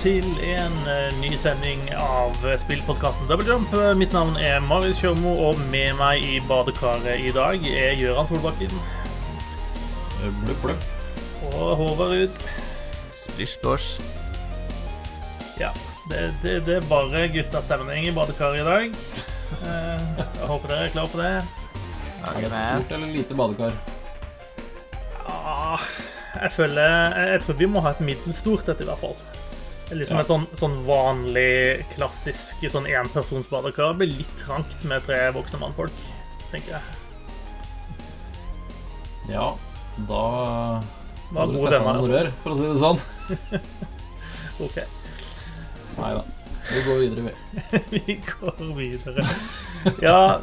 til en eh, ny sending av spillpodkasten Double Jump. Eh, Mitt navn er Marius Kjørmo, og med meg i badekaret i dag er Gøran Solbakken Blupp, blupp. og Håvard Ruud. Splish splosh. Ja, det, det, det er bare guttastemning i badekaret i dag. Eh, Jeg håper dere er klare for det. Er det et stort eller lite badekar? Ja jeg føler jeg, jeg tror vi må ha et middels stort et, i hvert fall. Liksom Ja. et sånn, sånn vanlig, klassisk sånn enpersonsbadekar blir litt trangt med tre voksne mannfolk, tenker jeg. Ja, da Da, du god denne er. rør, for å si det sånn. OK, Nei da. Vi går videre, vi. vi går videre. Ja,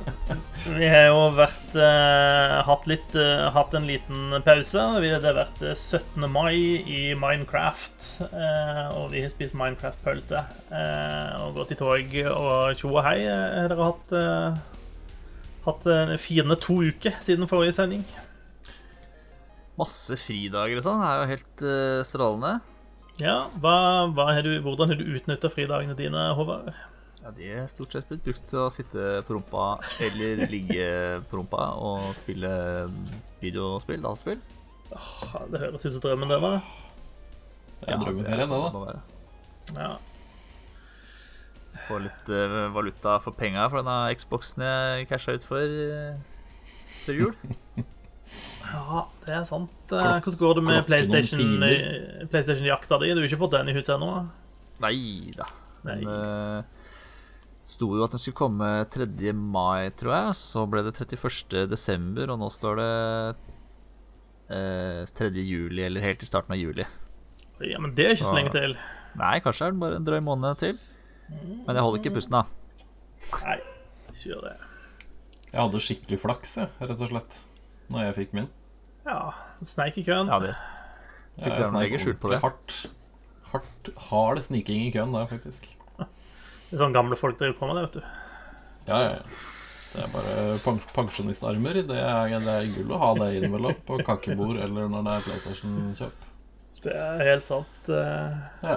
vi har jo vært eh, hatt, litt, eh, hatt en liten pause. Vi- Det har vært eh, 17. mai i Minecraft, eh, og vi har spist Minecraft-pølse. Eh, og gått i tog og tjo og hei. Eh, Har dere hatt, eh, hatt eh, fine to uker siden forrige sending? Masse fridager og sånn. Det er jo helt eh, strålende. Ja, hva, hva er du, Hvordan har du utnytta fridagene dine, Håvard? Ja, De er stort sett blitt brukt til å sitte på rumpa eller ligge på rumpa og spille videospill, dataspill. Åh, Det høres ut som drømmen, det, var. Det er drømmeferien, det, sånn da. Ja. Få litt eh, valuta for penga for denne Xboxen jeg casha ut for eh, før jul. Ja, det er sant. Eh, Hvordan går det med PlayStation, eh, PlayStation-jakta di? Du har ikke fått den i huset ennå? Nei da. Nei. Men eh, sto jo at den skulle komme 3. mai, tror jeg. Så ble det 31. desember, og nå står det eh, 3. juli, eller helt i starten av juli. Ja, men det er ikke så Så- lenge til. Nei, kanskje er det bare en drøy måned til. Men jeg holder ikke pusten, da. Nei, ikke gjør det. Jeg hadde skikkelig flaks, jeg, rett og slett, når jeg fikk min. Ja, sneik i køen. Ja, det. Ja, Fikk jeg sneik legge skjul på det? Hardt, hardt, hard sniking i køen der, faktisk. Det er sånn gamle folk driver på med det, vet du. Ja, ja, ja. Det er bare pensjonistarmer. Det er, det er gull å ha det innimellom på kakebord eller når det er PlayStation-kjøp. Det er helt sant. eh. Ja.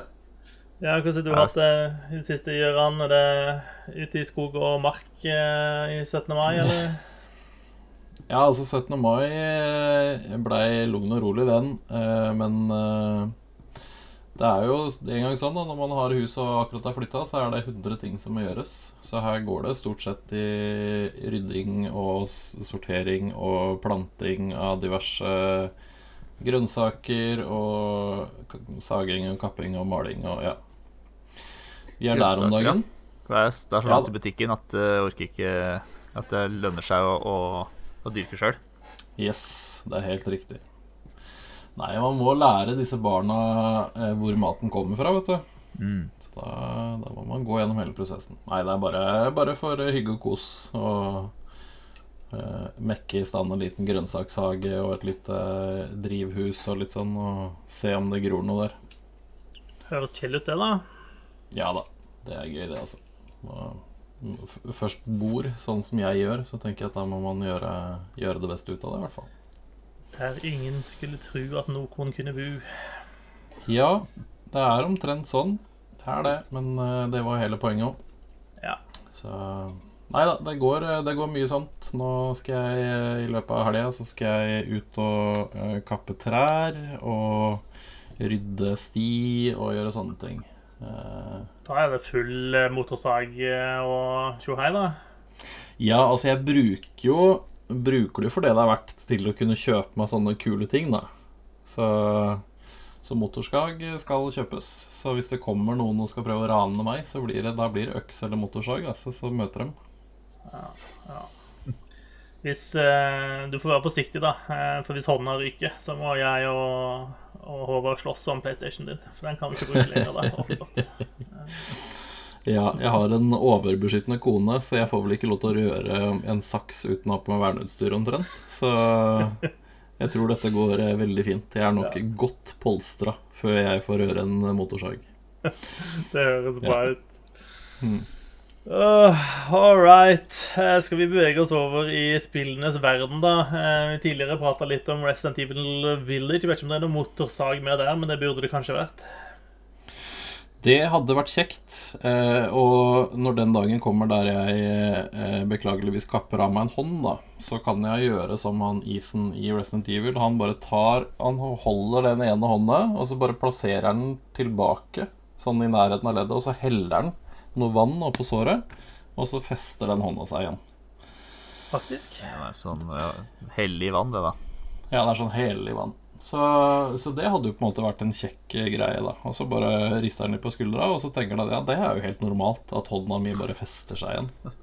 Ja, Hvordan har du hatt det i det siste, Gøran? Er det ute i skog og mark eh, i 17. mai, eller? Ja, altså 17. mai eh, blei lugn og rolig, den. Eh, Men eh, det er jo en gang sånn da, når man har hus og akkurat har flytta, så er det 100 ting som må gjøres. Så her går det stort sett i rydding og sortering og planting av diverse grønnsaker og saging og kapping og maling og ja. Vi er der om dagen. Det er, så langt da. i butikken at det orker ikke At det lønner seg å, å, å dyrke sjøl. Yes, det er helt riktig. Nei, man må lære disse barna eh, hvor maten kommer fra, vet du. Mm. Så da, da må man gå gjennom hele prosessen. Nei, det er bare, bare for eh, hygge og kos og uh, mekke i stand en liten grønnsakshage og et lite drivhus og litt sånn, og se om det gror noe der. Høres chill ut, det, da. Ja da, det er gøy, det, altså. Og først bor sånn som jeg gjør, så tenker jeg at da må man gjøre, gjøre det beste ut av det, i hvert fall. Der ingen skulle tro at noen kunne bo. Ja, det er omtrent sånn. Det er det, men eh, det var hele poenget òg. Ja. Så Nei da, det går, eh, det går mye sånt. Nå skal jeg eh, i løpet av helga så skal jeg ut og kappe trær og rydde sti og gjøre sånne ting. Eh, Da er det full eh, motorsag eh, og tjohei, da. ja, altså jeg bruker jo Bruker det for det det er verdt til å kunne kjøpe meg sånne kule ting, da. Så så motorsag skal kjøpes. Så hvis det kommer noen og skal prøve å rane meg, så blir det, da blir det øks eller motorsag. Altså, så møter dem. Hvis eh, Du får være forsiktig, da. For hvis hånda ryker, så må jeg og, og Håvard slåss om PlayStation din. For den kan vi ikke bruke lenger. da. Ja, jeg har en overbeskyttende kone, så jeg får vel ikke lov til å røre en saks uten å ha på meg verneutstyr omtrent. Så jeg tror dette går eh, veldig fint. Jeg er nok Ja. godt polstra før jeg får røre en motorsag. Det høres bra Ja. ut. Mm. Uh, all right. Eh, skal vi bevege oss over i spillenes verden, da? Uh, vi tidligere prata litt om Resident Evil Village. Jeg vet ikke om det er noe motorsag med der, men det burde det kanskje vært. Det hadde vært kjekt. Uh, og når den dagen kommer der jeg beklageligvis kapper av meg en hånd, da, så kan jeg gjøre som han Ethan i Resident Evil. Han bare tar Han holder den ene hånda, og så bare plasserer han den tilbake, sånn i nærheten av leddet, og så heller han noe vann oppå såret, og så fester den hånda seg igjen. Faktisk. Det er sånn ja, hellig vann, det, da. Ja, det er sånn hellig vann. Så, så, det hadde jo på en måte vært en kjekk greie, da. Og så bare rister den litt på skuldra, og så tenker den at ja, det er jo helt normalt at hånda mi bare fester seg igjen.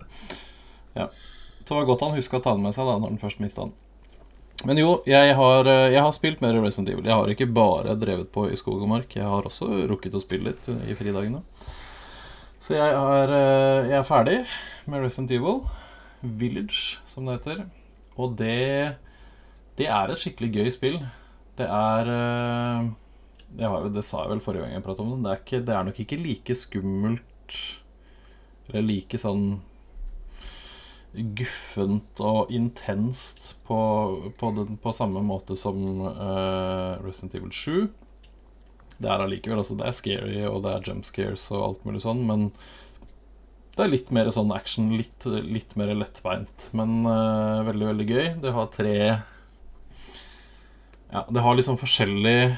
Ja. Så det var godt han huska å ta den med seg da når han først mista den. Men jo, jeg har, jeg har, spilt mer Resident Evil. Jeg har ikke bare drevet på i skog og mark. Jeg har også rukket å spille litt i fridagene. Så jeg er, jeg er ferdig med Resident Evil. Village, som det heter. Og det, det er et skikkelig gøy spill. Det er eh, det, har, det, sa jeg vel forrige gang jeg pratet om det. Det er, ikke, det er nok ikke like skummelt Eller like sånn guffent og intenst på, på, den, på samme måte som uh, Resident Evil 7. Det er allikevel altså, Det er scary, og det er jump scares og alt mulig sånn, men det er litt mer sånn action, litt, litt mer lettbeint. Men uh, veldig, veldig gøy. Det har tre ja, det har liksom forskjellige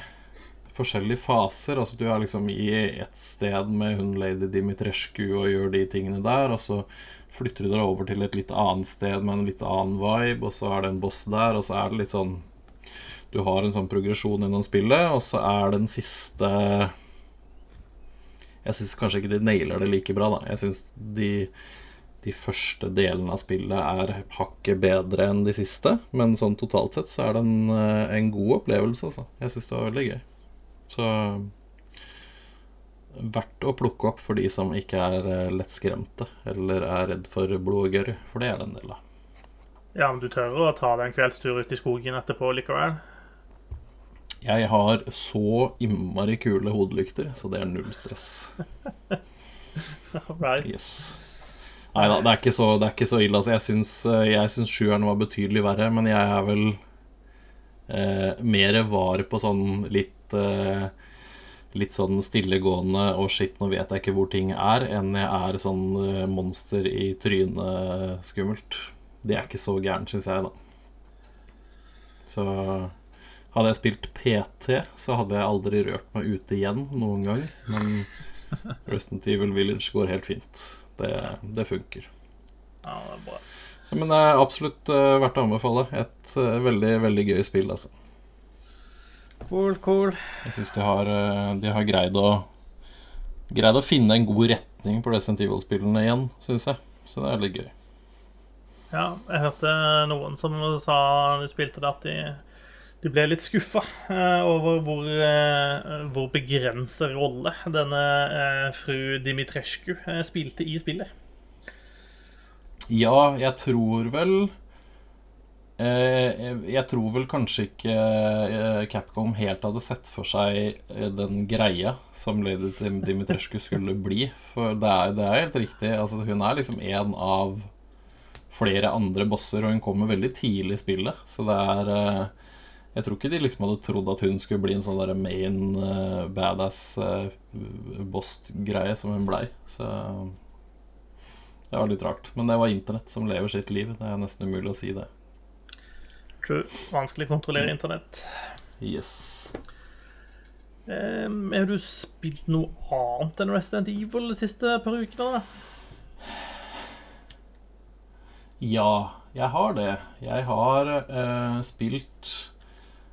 forskjellige faser. Altså Du er liksom i et sted med hun lady Dimitrescu og gjør de tingene der, og så flytter du deg over til et litt annet sted med en litt annen vibe, og så er det en boss der, og så er det litt sånn Du har en sånn progresjon gjennom spillet, og så er den siste Jeg syns kanskje ikke de nailer det like bra, da. Jeg syns de de første delene av spillet er hakket bedre enn de siste. Men sånn totalt sett så er det en, eh, en god opplevelse, altså. Jeg syns det var veldig gøy. Så verdt å plukke opp for de som ikke er eh, lettskremte eller er redd for blod og gørr, for det er det en del av. Ja, men du tør å ta deg en kveldstur ut i skogen etterpå likevel? Jeg har så innmari kule hodelykter, så det er null stress. right. Yes. Nei da, det, det, er ikke så ille. Altså, eh, jeg syns sjueren var betydelig verre, men jeg er vel eh, mer var på sånn litt eh, Litt sånn stillegående og shit, nå vet jeg ikke hvor ting er, enn jeg er sånn eh, monster i trynet-skummelt. Det er ikke så gærent, syns jeg, da. Så hadde jeg spilt PT, så hadde jeg aldri rørt meg ute igjen noen gang. Men Resident Evil Village går helt fint. Det, det funker. Ja, det er bra. Så, men det er absolutt uh, verdt å anbefale. Et uh, veldig, veldig gøy spill, altså. Cool, cool. Jeg syns de, uh, de, har greid å Greid å finne en god retning på Resident Evil-spillene igjen, syns jeg. Så det er litt gøy. Ja, jeg hørte noen som sa de spilte det, at de de ble litt skuffa eh, over hvor, eh, hvor begrenset rolle denne eh, fru Dimitrescu spilte i spillet. Ja, jeg tror vel Jeg tror vel kanskje ikke Capcom helt hadde sett for seg den greia som Lady Dimitrescu skulle bli. For det er, det er helt riktig. Altså, hun er liksom en av flere andre bosser, og hun kommer veldig tidlig i spillet. Så det er jeg tror ikke de liksom hadde trodd at hun skulle bli en sånn der main uh, badass uh, boss-greie som hun blei. Så det var litt rart. Men det var internett som lever sitt liv. Det er nesten umulig å si det. True. Vanskelig å kontrollere internett. Yes. Um, har du spilt noe annet enn Resident Evil de siste par ukene? Ja, jeg har det. Jeg har uh, spilt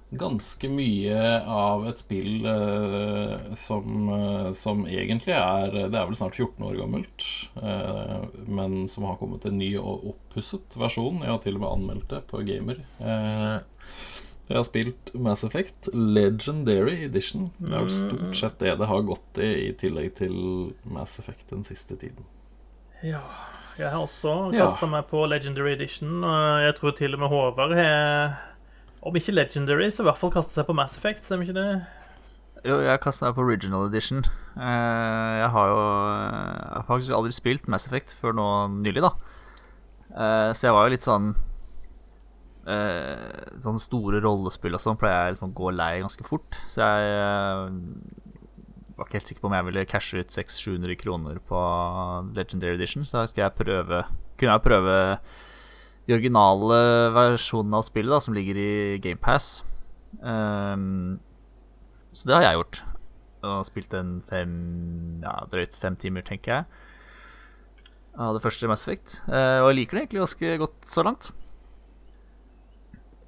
ganske mye av et spill uh, som, uh, som, egentlig er Det er vel snart 14 år gammelt, uh, men som har kommet en ny og oppusset versjon. Jeg har til og med anmeldt det på Gamer. jeg har spilt Mass Effect Legendary Edition. Det er vel stort sett det det har gått i, i tillegg til Mass Effect den siste tiden. Ja jeg har også kasta ja. meg på Legendary Edition. Jeg tror til og med Håvard har om ikke Legendary, så i hvert fall kaste seg på Mass Effect, stemmer ikke det? Jo, jeg kasta meg på Original Edition. Eh, jeg har jo jeg har faktisk aldri spilt Mass Effect før nå nylig, da. Eh, så jeg var jo litt sånn eh, Sånne store rollespill og sånn pleier jeg liksom å gå lei ganske fort. Så jeg var ikke helt sikker på om jeg ville cashe ut 600-700 kroner på Legendary Edition, så da skal jeg prøve Kunne jeg prøve de originale versjonene av spillet, da, som ligger i GamePass. Um, så det har jeg gjort. Og spilt en fem Ja, drøyt fem timer, tenker jeg. Av det første Mass Effect. Uh, og jeg liker det egentlig ganske godt så langt.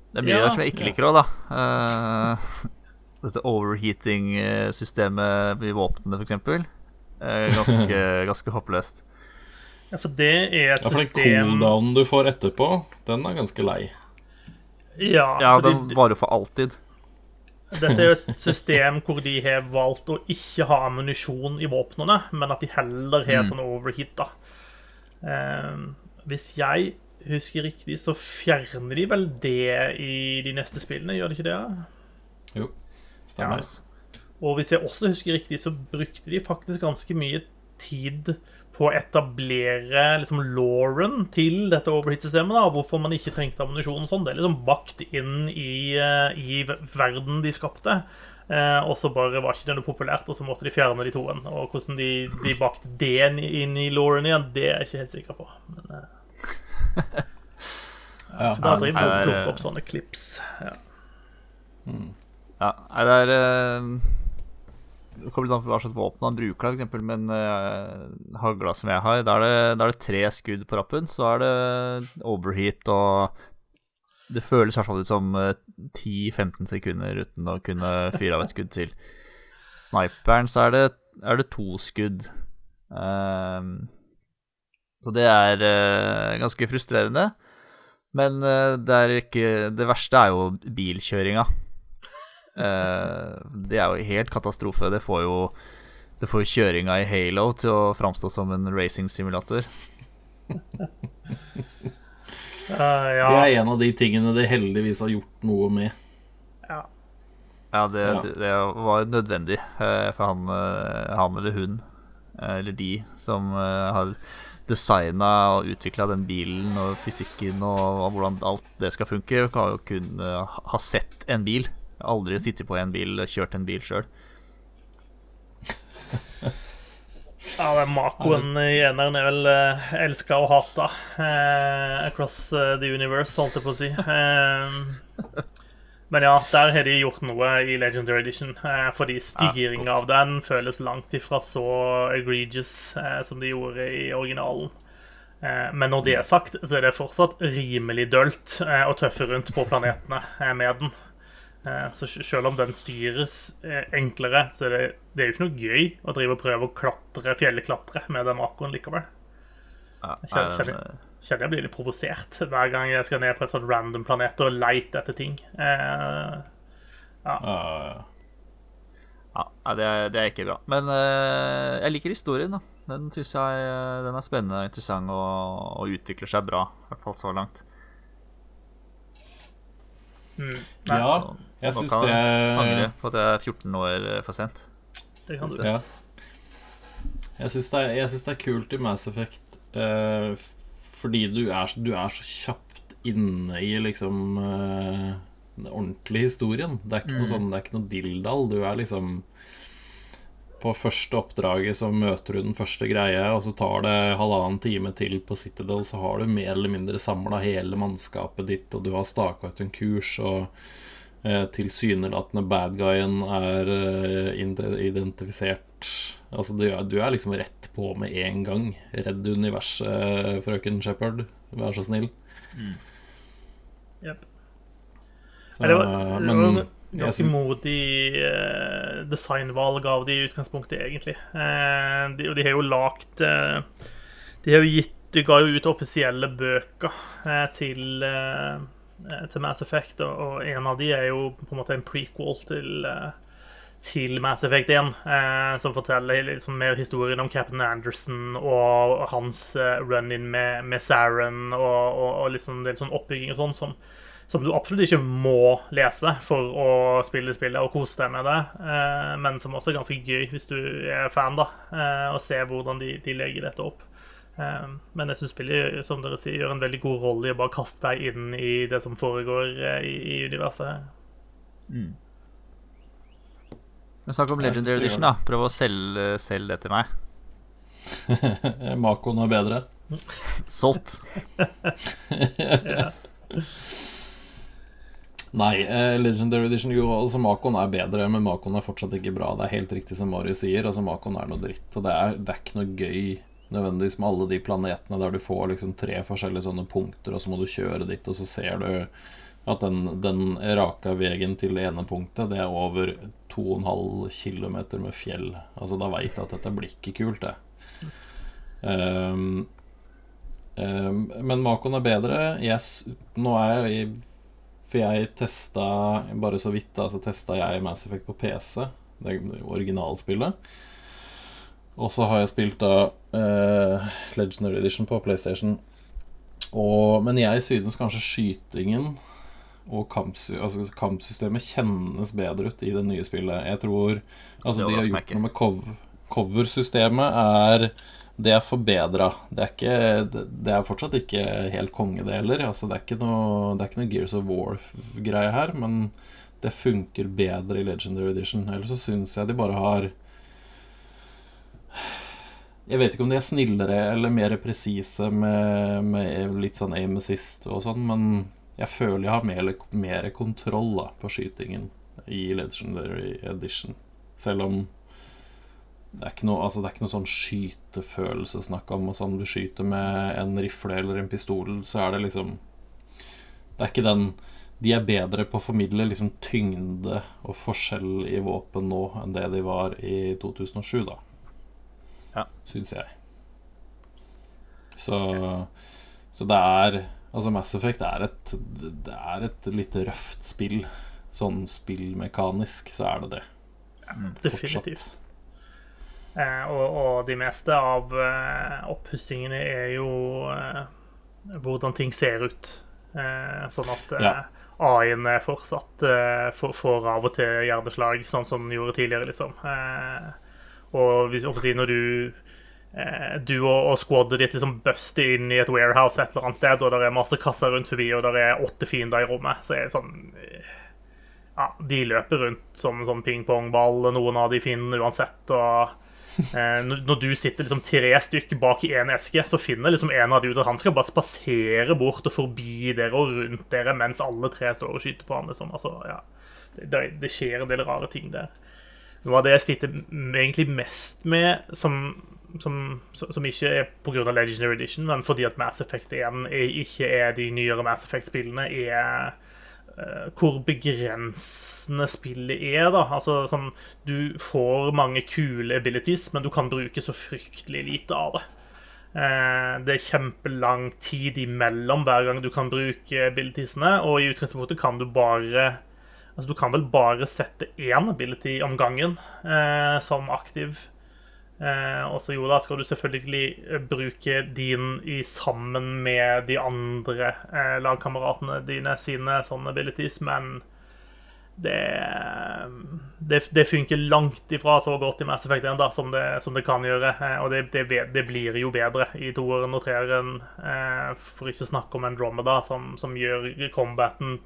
Det er mye Ja, der som jeg ikke ja. liker òg, da. Uh, dette overheating-systemet i våpnene, f.eks. Uh, ganske, ganske håpløst. Ja, for det er et Ja, for den cooldownen du får etterpå, den er ganske lei. Ja, Ja, fordi den varer for alltid. dette er jo et system hvor de har valgt å ikke ha ammunisjon i våpnene, men at de heller har sånn overheat, da. Eh, hvis jeg husker riktig, så fjerner de vel det i de neste spillene, gjør de ikke det? Jo, stemmer. Ja. Og hvis jeg også husker riktig, så brukte de faktisk ganske mye tid på å etablere liksom Lauren til dette overheat-systemet. da, Hvorfor man ikke trengte ammunisjon og sånn. Det er liksom bakt inn i, eh, i verden de skapte. Eh, og så bare var ikke det noe populært, og så måtte de fjerne de toen. Og hvordan de, de bakte det inn i Lauren igjen, det er jeg ikke helt sikker på. Men eh, Ja. da driver vi og plukker opp sånne klips. Ja. Ja, det er eh, Det kommer litt an på hva slags våpen han bruker, eksempel, men uh, hagla som jeg har, da er, det, da er det tre skudd på rappen. Så er det overheat og Det føles i hvert fall ut som eh, 10-15 sekunder uten å kunne fyre av et skudd til. Sniperen så er det, er det to skudd. Ehm, så det er uh, ganske frustrerende. Men uh, det er ikke Det verste er jo bilkjøringa. Eh, det er jo helt katastrofe. Det får jo Det får jo kjøringa i Halo til å framstå som en racing-simulator. Uh, ja. Det er en av de tingene de heldigvis har gjort noe med. ja. Ja, det, Ja. det var nødvendig eh, for han, eh, han eller hun, eh, eller de, som eh, har designa og utvikla den bilen og fysikken og, hvordan alt det skal funke. Kan jo kun eh, ha sett en bil. Aldri sittet på en bil, kjørt en bil sjøl. Ja, den Makoen i eneren er vel eh, elska og hata eh, across eh, the universe, holdt jeg på å si. Eh, men ja, der har de gjort noe i Legendary Edition, eh, fordi styringa av den føles langt ifra så egregious eh, som de gjorde i originalen. Eh, men når det er sagt, så er det fortsatt rimelig dølt eh, å tøffe rundt på planetene eh, med den. Eh, Så selv om den styres eh, enklere, så er det, det er jo ikke noe gøy å drive og prøve å klatre, fjelleklatre med den makoen likevel. Jeg kjenner, kjenner, kjenner jeg blir litt provosert hver gang jeg skal ned på en sånn random planet og leite etter ting. Eh, Uh, Ja, det er, det er ikke bra. Men eh, jeg liker historien. da Den jeg eh, den er spennende og interessant og, og utvikler seg bra. I hvert fall så langt. Nei, ja, Så jeg syns det angre på at jeg er 14 år eh, for sent. det kan du. Ja. Jeg syns det, er- det er kult i Mass Effect uh, fordi du er, så- du er så kjapt inne i liksom uh, den ordentlige historien. Det er ikke noe sånn, det er ikke noe dilldall. Du er liksom På første oppdraget så møter du den første greia, og så tar det halvannen time til på Citadel, så har du mer eller mindre samla hele mannskapet ditt, og du har staka ut en kurs, og eh, tilsynelatende bad guyen er eh, identifisert. Altså, du, er- du er liksom rett på med en gang. Redd universet, frøken Shepherd. Vær så snill. Jep. Så, det var, det men var jeg ganske modig eh, designvalg av de i utgangspunktet, egentlig. Eh, de, og de har jo lagt eh, De har jo gitt De ga jo ut offisielle bøker til til Mass Effect, og, og en av de er jo på en måte en prequel til til Mass Effect 1, eh, som forteller liksom mer historien om Captain Anderson og hans run-in med, med Saren, og, og, og liksom en del sånn oppbygging og sånn som, som du absolutt ikke må lese for å spille spillet og kose deg med det, eh, men som også er ganske gøy hvis du er fan, da, eh, og ser hvordan de, de legger dette opp. Eh, Men jeg syns spillet som dere sier, gjør en veldig god rolle i å bare kaste deg inn i det som foregår eh, i, i universet. Men snakk om Legendary Edition, da. Prøv å selge, selge det til meg. Makoen er bedre. Solgt. Nei, eh, Legendary Edition Jo, altså Makon er bedre, men Makon er fortsatt ikke bra. Det er helt riktig som Mario sier. Altså Makon er noe dritt. Og det er, det er ikke noe gøy nødvendigvis med alle de planetene der du får liksom tre forskjellige sånne punkter, og så må du kjøre dit, og så ser du at den, den raka veien til det ene punktet, det er over 2,5 km med fjell. Altså Da veit jeg at dette blir ikke kult, det. Um, um, men Makon er bedre. Jeg, nå er jeg i For jeg testa bare så vidt, da, så testa jeg Mass Effect på PC, det originalspillet. Og så har jeg spilt da uh, Legendary Edition på PlayStation. Og, men jeg synes kanskje skytingen og kampsy altså kampsystemet kjennes bedre ut i det nye spillet. Jeg tror Altså, Det de har gjort noe med cov coversystemet. er det er forbedra. Det, er ikke- det- er fortsatt ikke helt konge, det heller. Altså, det, er ikke noe, det er ikke noe Gears of War-greie her, men det funker bedre i Legendary Edition. Ellers så syns jeg de bare har Jeg vet ikke om de er snillere eller mer presise med, med litt sånn aim assist og sånn, men jeg føler jeg har mer, mer kontroll da, på skytingen i Legendary Edition. Selv om det er noe, altså, det er ikke noe sånn skytefølelse snakk om. Altså, om du skyter med en rifle eller en pistol, så er det liksom Det er ikke den De er bedre på å formidle liksom tyngde og forskjell i våpen nå enn det de var i 2007, da. Ja. Syns jeg. Så, så det er Altså, Mass Effect er et Det er et litt røft spill. Sånn spillmekanisk så er det det. Definitivt. Eh, og, og de meste av eh, oppussingene er jo eh, hvordan ting ser ut. Eh, sånn at eh, Ja. AI-en fortsatt eh, får, av og til hjerneslag, sånn som den gjorde tidligere, liksom. Eh, og hvis, si, når du eh, du og, og squadet ditt liksom buster inn i et warehouse et eller annet sted, og det er masse kasser rundt forbi, og det er åtte fiender i rommet, så er det sånn eh, ja, de løper rundt som en sånn pingpongball, noen av de fiendene uansett. og eh, når når du sitter liksom tre stykker bak i en eske, så finner liksom en av de ut at han skal bare spasere bort og forbi dere og rundt dere mens alle tre står og skyter på han. Liksom. Altså, ja. det, det, skjer en del rare ting der. Noe av det jeg sliter egentlig mest med, som, som, som ikke er pga. Legendary Edition, men fordi at Mass Effect 1 er, ikke er de nyere Mass Effect-spillene, er eh, hvor begrensende spillet er. da Altså sånn, Du får mange kule abilities, men du kan bruke så fryktelig lite av det. Eh, det er kjempelang tid imellom hver gang du kan bruke abilitiesene, og i utgangspunktet kan du bare Altså, du kan vel bare sette én ability om gangen eh, som aktiv. Eh, og så jo da skal du selvfølgelig eh, bruke din i sammen med de andre eh, lagkameratene dine sine sånne abilities, men det, det, det funker langt ifra så godt i Mass Effect 1 da, som, det, som det kan gjøre. Eh, og det, det, blir jo bedre i toeren og treeren, eh, for ikke å snakke om Andromeda, som, som gjør combaten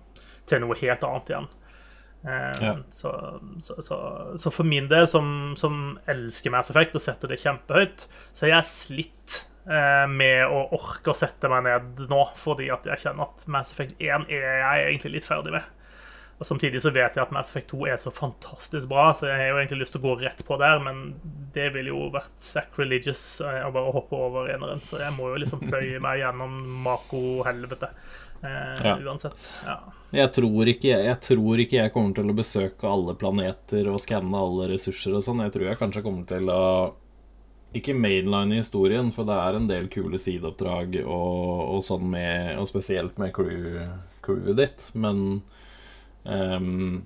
til noe helt annet igjen. Eh, Ja. så, så, så, så for min del, som, som elsker Mass Effect og setter det kjempehøyt, så er jeg slitt eh, med å orke å sette meg ned nå, fordi at jeg kjenner at Mass Effect 1 er jeg egentlig litt ferdig med. Og Samtidig så vet jeg at Mass Effect 2 er så fantastisk bra, så jeg har jo egentlig lyst til å gå rett på der, men det ville jo vært sacrilegious eh, å bare hoppe over eneren, så jeg må jo liksom pløye meg gjennom Mako-helvete. Eh, Ja. Uansett. Ja. Jeg tror, ikke, jeg tror ikke jeg kommer til å besøke alle planeter og skanne alle ressurser og sånn. Jeg tror jeg kanskje kommer til å Ikke mainline i historien, for det er en del kule sideoppdrag og, og sånn med Og spesielt med crew, crewet ditt, men um,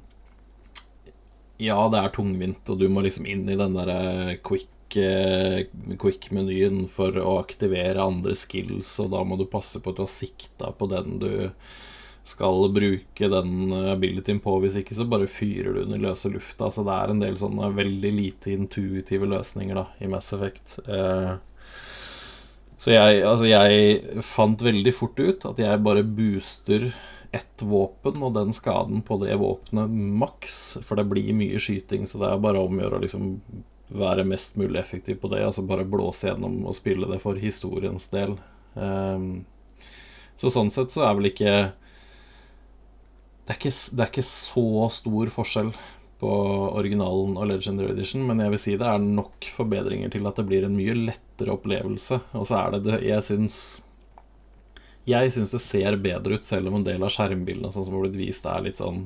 Ja, det er tungvint, og du må liksom inn i den derre quick eh, quick-menyen for å aktivere andre skills, og da må du passe på at du har sikta på den du skal bruke den abilityen på. Hvis ikke så bare fyrer du den i løse lufta. Så det er en del sånne veldig lite intuitive løsninger da i Mass Effect. Eh, så jeg, altså jeg fant veldig fort ut at jeg bare booster ett våpen og den skaden på det våpenet maks, for det blir mye skyting, så det er bare å gjøre å liksom være mest mulig effektiv på det, altså bare blåse gjennom og spille det for historiens del. Um, så sånn sett så er vel ikke det er ikke, det er ikke så stor forskjell på originalen og Legendary Edition, men jeg vil si det er nok forbedringer til at det blir en mye lettere opplevelse. Og så er det det Jeg syns Jeg syns det ser bedre ut, selv om en del av skjermbildene sånn som har blitt vist, er litt sånn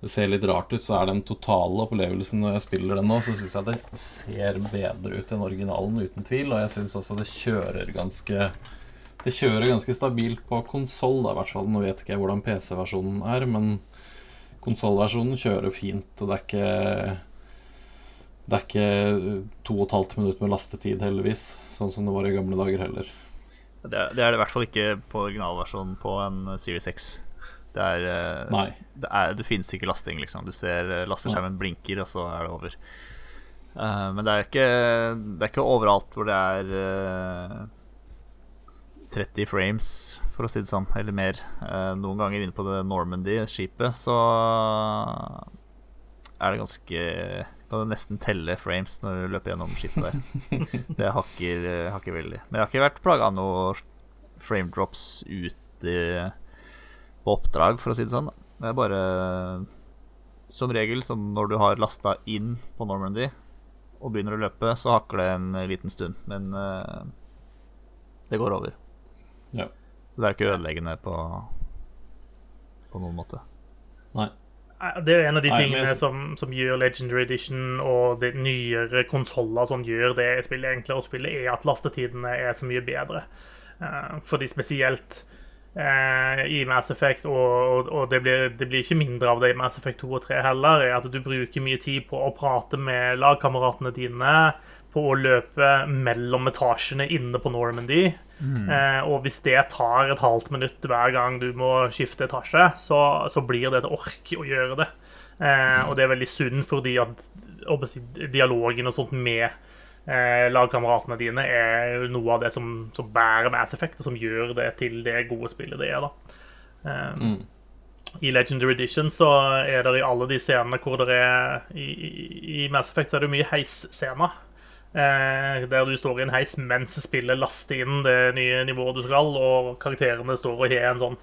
Det ser litt rart ut, så er den totale opplevelsen når jeg spiller den nå, så syns jeg det ser bedre ut enn originalen, uten tvil. Og jeg syns også det kjører ganske Det kjører ganske stabilt på konsoll, i hvert fall. Nå vet ikke jeg hvordan PC-versjonen er, men Konsollversjonen kjører fint, og det er ikke Det er ikke to og et halvt minutt med lastetid, heldigvis, sånn som det var i gamle dager heller. Det er, det er det i hvert fall ikke på originalversjonen på en Series X. Det er, eh, Nei. det, er, det finnes ikke lasting, liksom. Du ser eh, lasteskjermen blinker, og så er det over. Uh, men det er ikke Det er ikke overalt hvor det er eh, 30 frames, for å si det sånn, eller mer. Eh, noen ganger inne på det Normandy-skipet så er det ganske Kan du nesten telle frames når du løper gjennom skipet der. det hakker, hakker veldig. Men jeg har ikke vært plaga av noe frame drops ute på oppdrag, for å si det sånn. Det er bare Som regel, sånn når du har lasta inn på Normandy og begynner å løpe, så hakker det en liten stund. Men eh, det går over. Ja. Så det er ikke ødeleggende på På noen måte. Nei. Det er en av de tingene som, som gjør Legendary Edition og de nyere konsoller som gjør det spillet enklere å spille, er at lastetidene er så mye bedre. Eh, fordi spesielt eh, i Mass Effect, og, og, og det, blir, det blir ikke mindre av det i Mass Effect 2 og 3 heller, er at du bruker mye tid på å prate med lagkameratene dine, på å løpe mellom etasjene inne på Normandy. Eh, og hvis det tar et halvt minutt hver gang du må skifte etasje, så, så blir det et ork å gjøre det. Eh, og det er veldig synd fordi at si, dialogen og sånt med eh, lagkameratene dine er noe av det som, som bærer Mass Effect, og som gjør det til det gode spillet det er. da. Eh, I Legendary Edition så er det i alle de scenene hvor det er I, i, i Mass Effect så er det mye heisscener. Eh, der du står i en heis mens spillet laster inn det nye nivået du skal, og karakterene står og har en sånn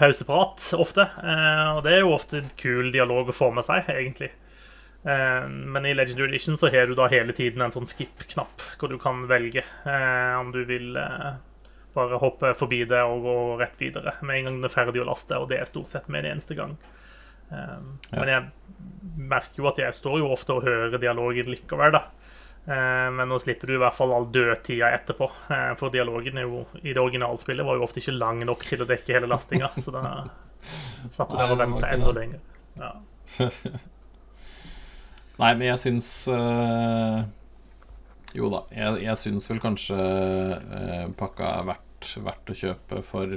pauseprat ofte. Eh, og det er jo ofte en kul dialog å få med seg, egentlig. Eh, men i Legendary Edition så har du da hele tiden en sånn skip-knapp, hvor du kan velge om du vil bare hoppe forbi det og gå rett videre med en gang det er ferdig å laste, og det er stort sett med en eneste gang. Men jeg merker jo at jeg står jo ofte og hører dialogen likevel, da. Eh, Men nå slipper du i hvert fall all dødtida etterpå. eh, For dialogen jo, i det originalspillet var jo ofte ikke lang nok til å dekke hele lastinga. Så da satt du der og venta enda lenger. Ja. Nei, men jeg syns øh, Jo da, jeg, jeg syns vel kanskje øh, pakka er verdt, verdt å kjøpe for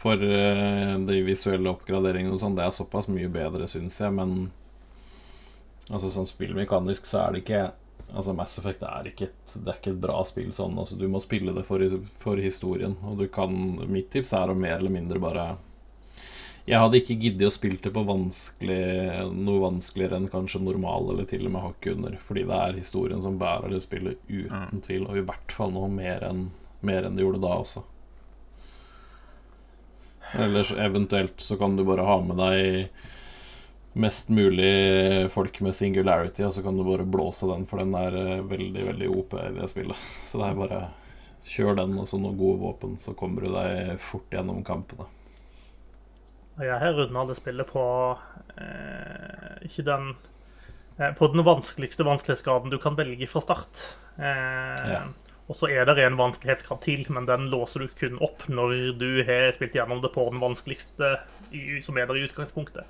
For eh, de visuelle oppgraderingene og sånn. Det er såpass mye bedre, syns jeg, men Altså sånn spillmekanisk så er det ikke Altså Mass Effect er ikke et, det er ikke et bra spill sånn. Altså, du må spille det for, for historien. Og du kan Mitt tips er å mer eller mindre bare jeg hadde ikke giddet å spille det på vanskelig, noe vanskeligere enn kanskje normal, eller til og med hakket under, fordi det er historien som bærer det spillet, uten tvil, og i hvert fall noe mer enn, mer enn det gjorde da også. Eller eventuelt så kan du bare ha med deg mest mulig folk med singularity, og så kan du bare blåse den, for den er eh, veldig, veldig OP i det spillet. Så det er bare kjør den og så noen gode våpen, så kommer du deg fort gjennom kampene. Jeg har runda det spillet på eh, Ikke den eh, På den vanskeligste vanskelighetsgraden du kan velge fra start. Eh, Ja. Og så er det en vanskelighetsgrad til, men den låser du kun opp når du har spilt gjennom det på den vanskeligste som er der i utgangspunktet.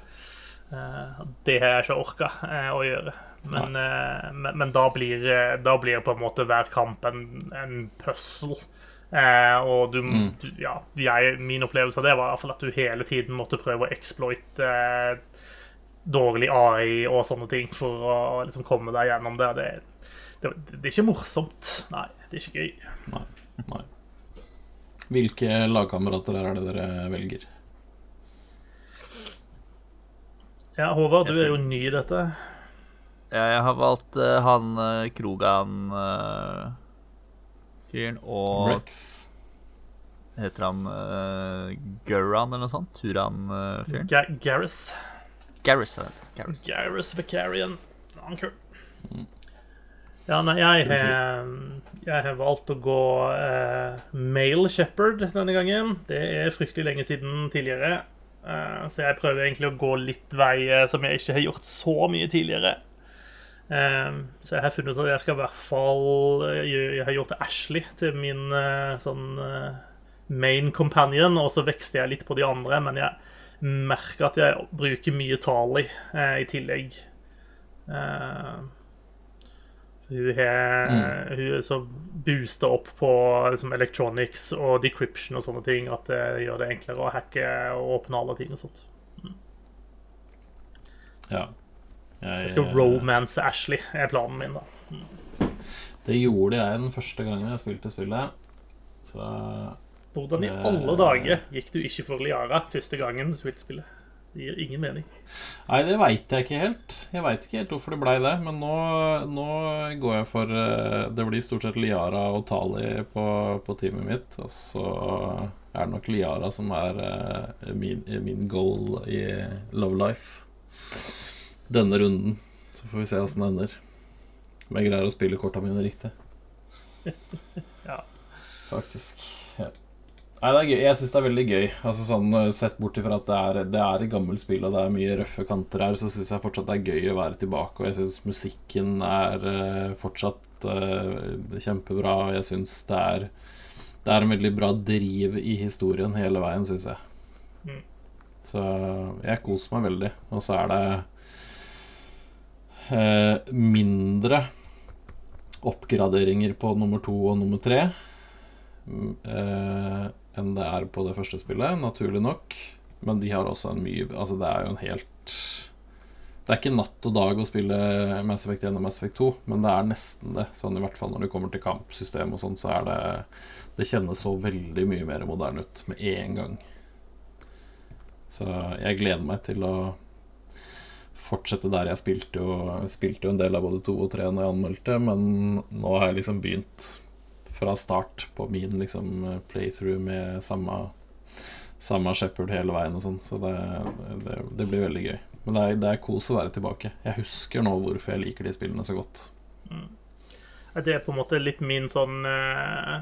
Eh, det har jeg ikke orka eh, å gjøre. Men, eh, men, men da, blir, da blir på en måte hver kamp en, en puzzle. Eh, og du, du Ja, jeg, min opplevelse av det var i hvert fall at du hele tiden måtte prøve å exploite dårlig AI og sånne ting for å liksom komme deg gjennom det. Det, det. det er ikke morsomt. Nei, det er ikke gøy. Nei. Nei. Hvilke lagkamerater er det dere velger? Ja, Håvard, du er jo ny i dette. Ja, jeg har valgt uh, han uh, Krogan-fyren og Rex. Heter han uh, Gurran eller noe sånt? Turan-fyren? Ga Garris. Garris, er det. Garris. Garrus Vicarian. Han er. Ja, nei, jeg har, jeg har valgt å gå uh, Male Shepherd denne gangen. Det er fryktelig lenge siden tidligere. Eh, så jeg prøver egentlig å gå litt vei eh, som jeg ikke har gjort så mye tidligere. Eh, så jeg har funnet ut at jeg skal i hvert fall Jeg har gjort Ashley til min sånn main companion, og så vekster jeg litt på de andre, men jeg merker at jeg bruker mye Tali i tillegg. Hun er, hun er så boosta opp på liksom, electronics og decryption og sånne ting at det gjør det enklere å hacke og åpne alle ting og sånt. Ja. Jeg skal romance Ashley, er planen min, da. Det gjorde jeg den første gangen jeg spilte spillet. Så Hvordan i Eh. alle dager gikk du ikke for Liara første gangen du spilte spillet? Det gir ingen mening. Nei, det veit jeg ikke helt. Jeg veit ikke helt hvorfor det blei det. Men nå, nå går jeg for eh, Det blir stort sett Liara og Tali på, på teamet mitt. Og så er det nok Liara som er eh, min, min goal i Love Life denne runden. Så får vi se åssen det ender. Om jeg greier å spille korta mine riktig. Ja. Faktisk. Nei, det er gøy. Jeg syns det er veldig gøy. Altså sånn eh, Sett bort ifra at det er, det er et gammelt spill og det er mye røffe kanter her, så syns jeg fortsatt det er gøy å være tilbake. Og jeg syns musikken er eh, fortsatt uh, kjempebra. Og jeg syns det er Det er en veldig bra driv i historien hele veien, syns jeg. Mm. Så jeg koser meg veldig. Og så er det uh, mindre oppgraderinger på nummer to og nummer tre eh, enn det er på det første spillet, naturlig nok. Men de har også en mye Altså, det er jo en helt Det er ikke natt og dag å spille Mass Effect 1 og Mass Effect 2, men det er nesten det. Sånn i hvert fall når det kommer til kampsystem og sånn, så er det Det kjennes så veldig mye mer moderne ut med en gang. Så jeg gleder meg til å fortsette der jeg spilte jo, spilte jo en del av både to og tre når jeg anmeldte, men nå har jeg liksom begynt fra start på min liksom playthrough med samme, samme Shepherd hele veien og sånn, så det, det, det blir veldig gøy. Men det er, det er kos å være tilbake. Jeg husker nå hvorfor jeg liker de spillene så godt. Det er på en måte litt min sånn eh,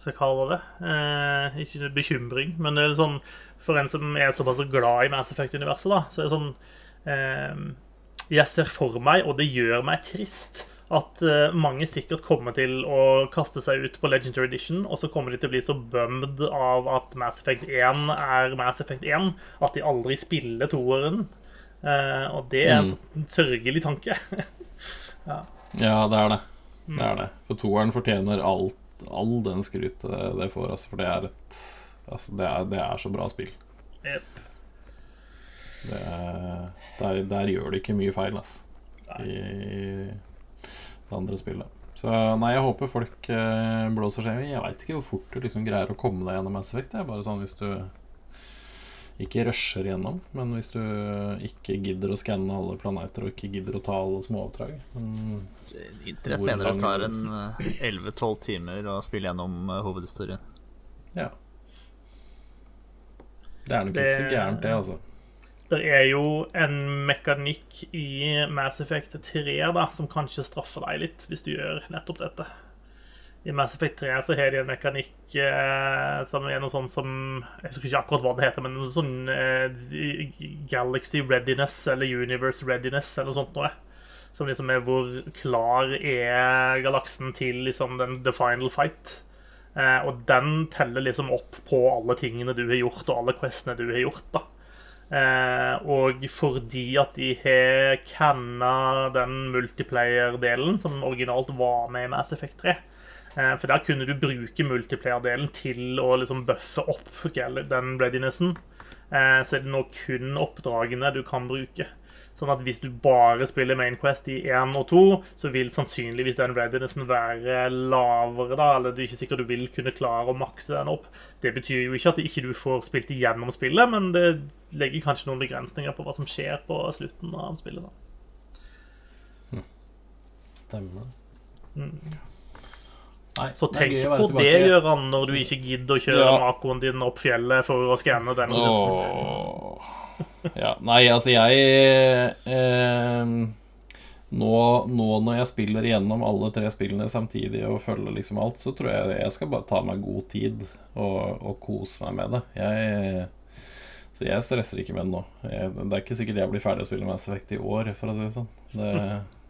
Skal jeg kalle det eh, Ikke bekymring, men det er sånn for en som er såpass glad i Mass Effect-universet, da, så er det sånn eh, Jeg ser for meg, og det gjør meg trist, at eh, mange sikkert kommer til å kaste seg ut på Legendary Edition, og så kommer de til å bli så bummed av at Mass Effect 1 er Mass Effect 1, at de aldri spiller toeren. Eh, og det er en sånn sørgelig tanke. Ja, det er det. Det er det. For toeren fortjener alt, all den skrytet det får, altså, for det er et Altså, det er, det er så bra spill. Yep. Det er, der, der gjør de ikke mye feil, altså. I det andre spillet. Så nei, jeg håper folk eh, blåser seg. Jeg veit ikke hvor fort du liksom greier å komme deg gjennom Mass Effect. Det er bare sånn hvis du ikke rusher gjennom, men hvis du ikke gidder å skanne alle planeter og ikke gidder å ta alle småoppdrag. Men Internett mener det tar en eh, 11-12 timer å spille gjennom eh, hovedhistorien. ja. Det er nok ikke så gærent, det, altså. Det er jo en mekanikk i Mass Effect 3 da, som kanskje straffer deg litt hvis du gjør nettopp dette. I Mass Effect 3 så har de en mekanikk eh, som er noe sånn som Jeg husker ikke akkurat hva det heter, men noe sånn eh, Galaxy Readiness eller Universe Readiness eller noe sånt noe. Som liksom er hvor klar er galaksen til liksom den the final fight. Eh, og den teller liksom opp på alle tingene du har gjort, og alle questene du har gjort. da. Eh, og fordi at de har canna den multiplayer-delen som originalt var med i Mass Effect 3 eh, For der kunne du bruke multiplayer-delen til å liksom buffe opp den readinessen. Eh, så er det nå kun oppdragene du kan bruke. Sånn at hvis du bare spiller Main Quest i 1 og 2, så vil sannsynligvis den readinessen være lavere, da, eller du er ikke sikkert du vil kunne klare å makse den opp. Det betyr jo ikke at ikke du får spilt igjennom spillet, men det legger kanskje noen begrensninger på hva som skjer på slutten av spillet. da. Stemmer. Mm. Nei, Så tenk på det. Gøran, når du ikke gidder å kjøre Ja. makoen din opp fjellet for å skanne den ressursen. Åh. Ja, nei, altså jeg eh, nå, nå når jeg spiller gjennom alle tre spillene samtidig og følger liksom alt, så tror jeg jeg skal bare ta meg god tid og, og kose meg med det. Jeg, så jeg stresser ikke med det nå. Jeg, det er ikke sikkert jeg blir ferdig å spille Mass Effect i år, for å si det sånn. Det,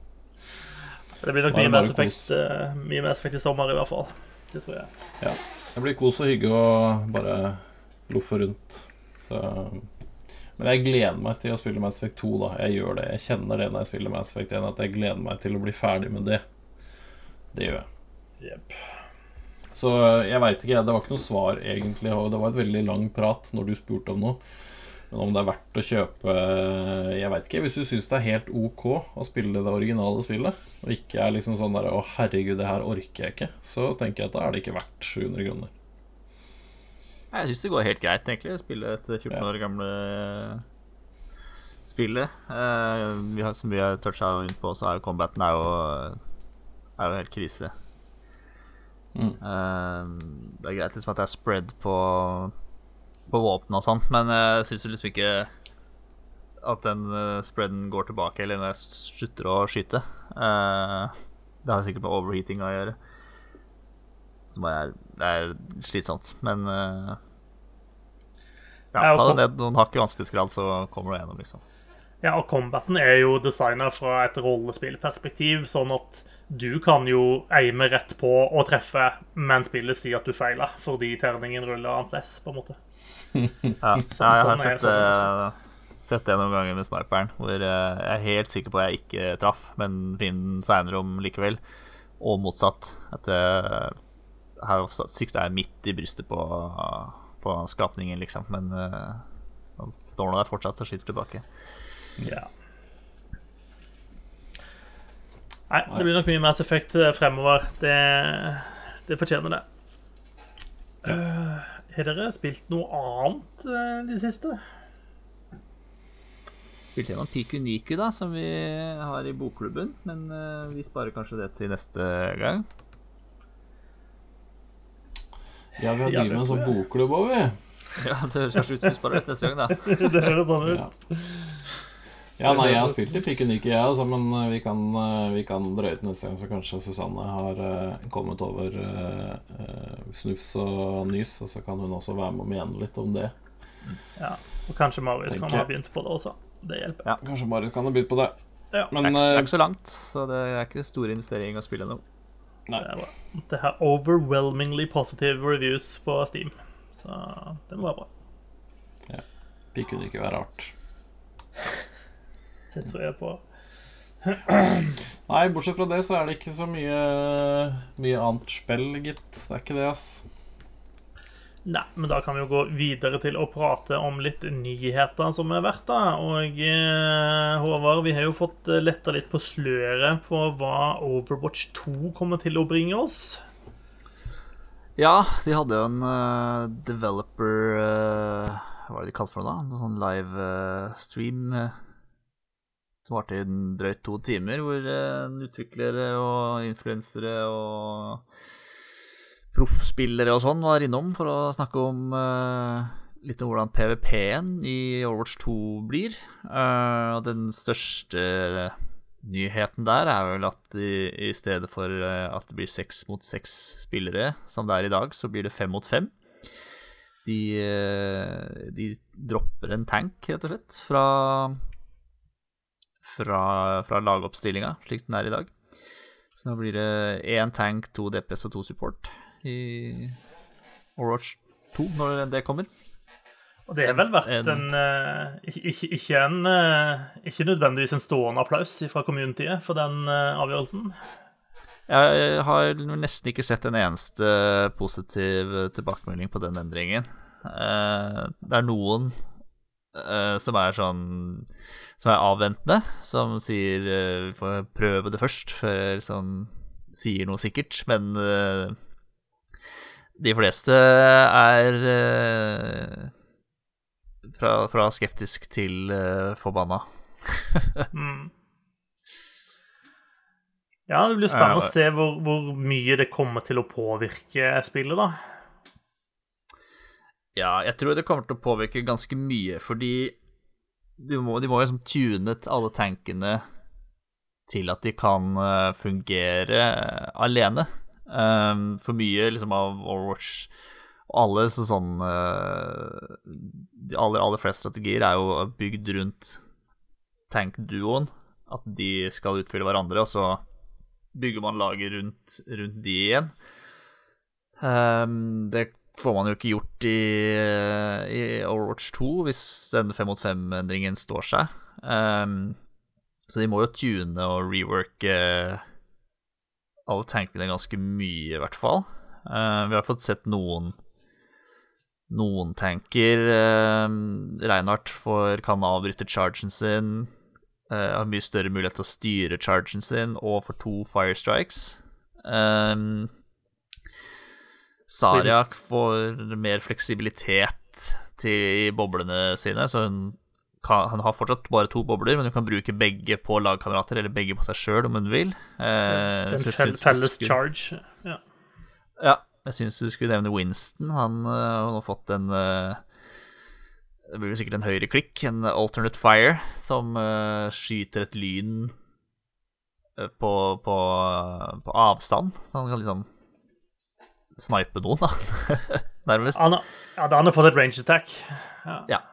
Det blir nok mye Mass, Effect, eh, mye Mass Effect i sommer, i hvert fall. Det tror jeg. det blir kos og hygge og bare loffe rundt. Så men jeg gleder meg til å spille Mass Effect 2. da Jeg gjør det, jeg kjenner det når jeg spiller Mass Effect 1, at jeg gleder meg til å bli ferdig med det. Det gjør jeg. Yep. Så jeg veit ikke, det var ikke noe svar egentlig. Og det var et veldig lang prat når du spurte om noe. Men om det er verdt å kjøpe Jeg veit ikke. Hvis du syns det er helt ok å spille det originale spillet, og ikke er liksom sånn der 'Å, herregud, det her orker jeg ikke', så tenker jeg at da er det ikke verdt 700 kroner. Jeg syns det går helt greit, egentlig, å spille et 14 år gamle spillet. Eh, vi har, som vi har toucha inn på, så er jo combaten er jo, er jo helt krise. Mm. Eh, det er greit liksom at det er spread på, på våpen og sånn, men jeg syns liksom ikke at den eh, spreaden går tilbake eller når jeg slutter å skyte. Eh, det har sikkert med overheating å gjøre. Som er, det er slitsomt, men uh, Ja, Ja, ta det ned noen hakk i vanskelighetsgrad, så kommer du gjennom, liksom. Ja, og combaten er jo designa fra et rollespillperspektiv, sånn at du kan jo eime rett på og treffe, men spillet sier at du feiler fordi terningen ruller annerledes, på en måte. Ja, jeg sånn har er sett, eh, sett det noen ganger med sniperen, hvor eh, jeg er helt sikker på at jeg ikke traff, men finner seinere om likevel. Og motsatt. At jeg har sikta jeg midt i brystet på, på skapningen, liksom. Men uh, han står nå der fortsatt og skyter tilbake. Ja. Nei, det blir nok mye Mass Effect eh, fremover. Det, det fortjener det. Uh, har dere spilt noe annet uh, de siste? Spilte gjennom Piku Niku, da, som vi har i bokklubben. Men uh, vi sparer kanskje det til neste gang. Ja, vi har Ja, drevet med en sånn bokklubb òg, vi. Ja, Det høres kanskje ut som vi sparer det neste gang, da. det høres sånn ut. Ja. ja, nei, jeg har spilt i pikenikke, jeg, altså, men eh, vi kan, eh, vi kan drøye til neste gang, så kanskje Susanne har eh, kommet over eh, snufs og nys, og så kan hun også være med og mene litt om det. Ja. Og kanskje Marius kan ha begynt på det også. Det hjelper. Kanskje Marius kan ha begynt på det. Ja, Men Det er, ikke, det er ikke så langt, så det er ikke store investering å spille nå. Det er bra. Det er overwhelmingly positive reviews på Steam. Så det må være bra. kunne Ikke være rart. Det tror jeg på. Nei, bortsett fra det så er det ikke så mye, mye annet spill, gitt. Det er ikke det, ass. Nei, men da kan vi jo gå videre til å prate om litt nyheter som er verdt, da. Og eh, Håvard, vi har jo fått eh, letta litt på sløret på hva Overwatch 2 kommer til å bringe oss. Ja, de hadde jo en uh, developer uh, Hva var det de kalte for det, da? En sånn live uh, stream som varte i en drøyt to timer, hvor uh, utviklere og influensere og proffspillere og sånn var innom for å snakke om uh, litt om hvordan PVP-en i Overwatch 2 blir. Eh, og den største nyheten der er vel at i, i stedet for eh, at det blir seks mot seks spillere, som det er i dag, så blir det fem mot fem. De, de dropper en tank, rett og slett, fra fra, fra lagoppstillinga, slik den er i dag. Så nå blir det én tank, to DPS og to support i Overwatch 2 når det kommer. Og det har vel vært En- en, eh, ikke, ikke, en eh, Ikke nødvendigvis en stående applaus fra communityet for den eh, avgjørelsen. Jeg har nesten ikke sett en eneste positiv tilbakemelding på den endringen. Det er noen som er sånn Som er avventende, som sier Vi får prøve det først før sånn sier noe sikkert, men de fleste er eh, fra, fra skeptisk til eh, forbanna. Mm. Ja, det blir spennende å se hvor, hvor mye det kommer til å påvirke spillet, da. Ja, jeg tror det kommer til å påvirke ganske mye, fordi de må, de må liksom tune alle tankene til at de kan eh, fungere alene. Um, for mye liksom av Overwatch og alle så sånn uh, De aller, aller fleste strategier er jo bygd rundt tankduoen. At de skal utfylle hverandre, og så bygger man laget rundt, rundt de igjen. Um, det får man jo ikke gjort i, i Overwatch 2 hvis den 5 mot 5-endringen står seg. Um, så de må jo tune og reworke alle tankene ganske mye, i hvert fall. Uh, vi har fått sett noen noen tanker. Uh, Reinhardt får, kan avbryte chargen sin. Uh, har mye større mulighet til å styre chargen sin og får to fire strikes. Um, Sariak får mer fleksibilitet til boblene sine, så hun, hun har fortsatt bare to bobler, men du kan bruke begge på lagkamerater eller begge på seg sjøl om hun vil. Eh, Den felles charge. Ja. Ja, jeg syns du skulle nevne Winston. Han uh, har nå fått en uh, Det blir sikkert en høyre klikk, en alternate fire, som uh, skyter et lyn på, på, på avstand. Så han kan liksom snipe noen, da. Nærmest. Han, ja, han har fått et range attack. Ja. Eh,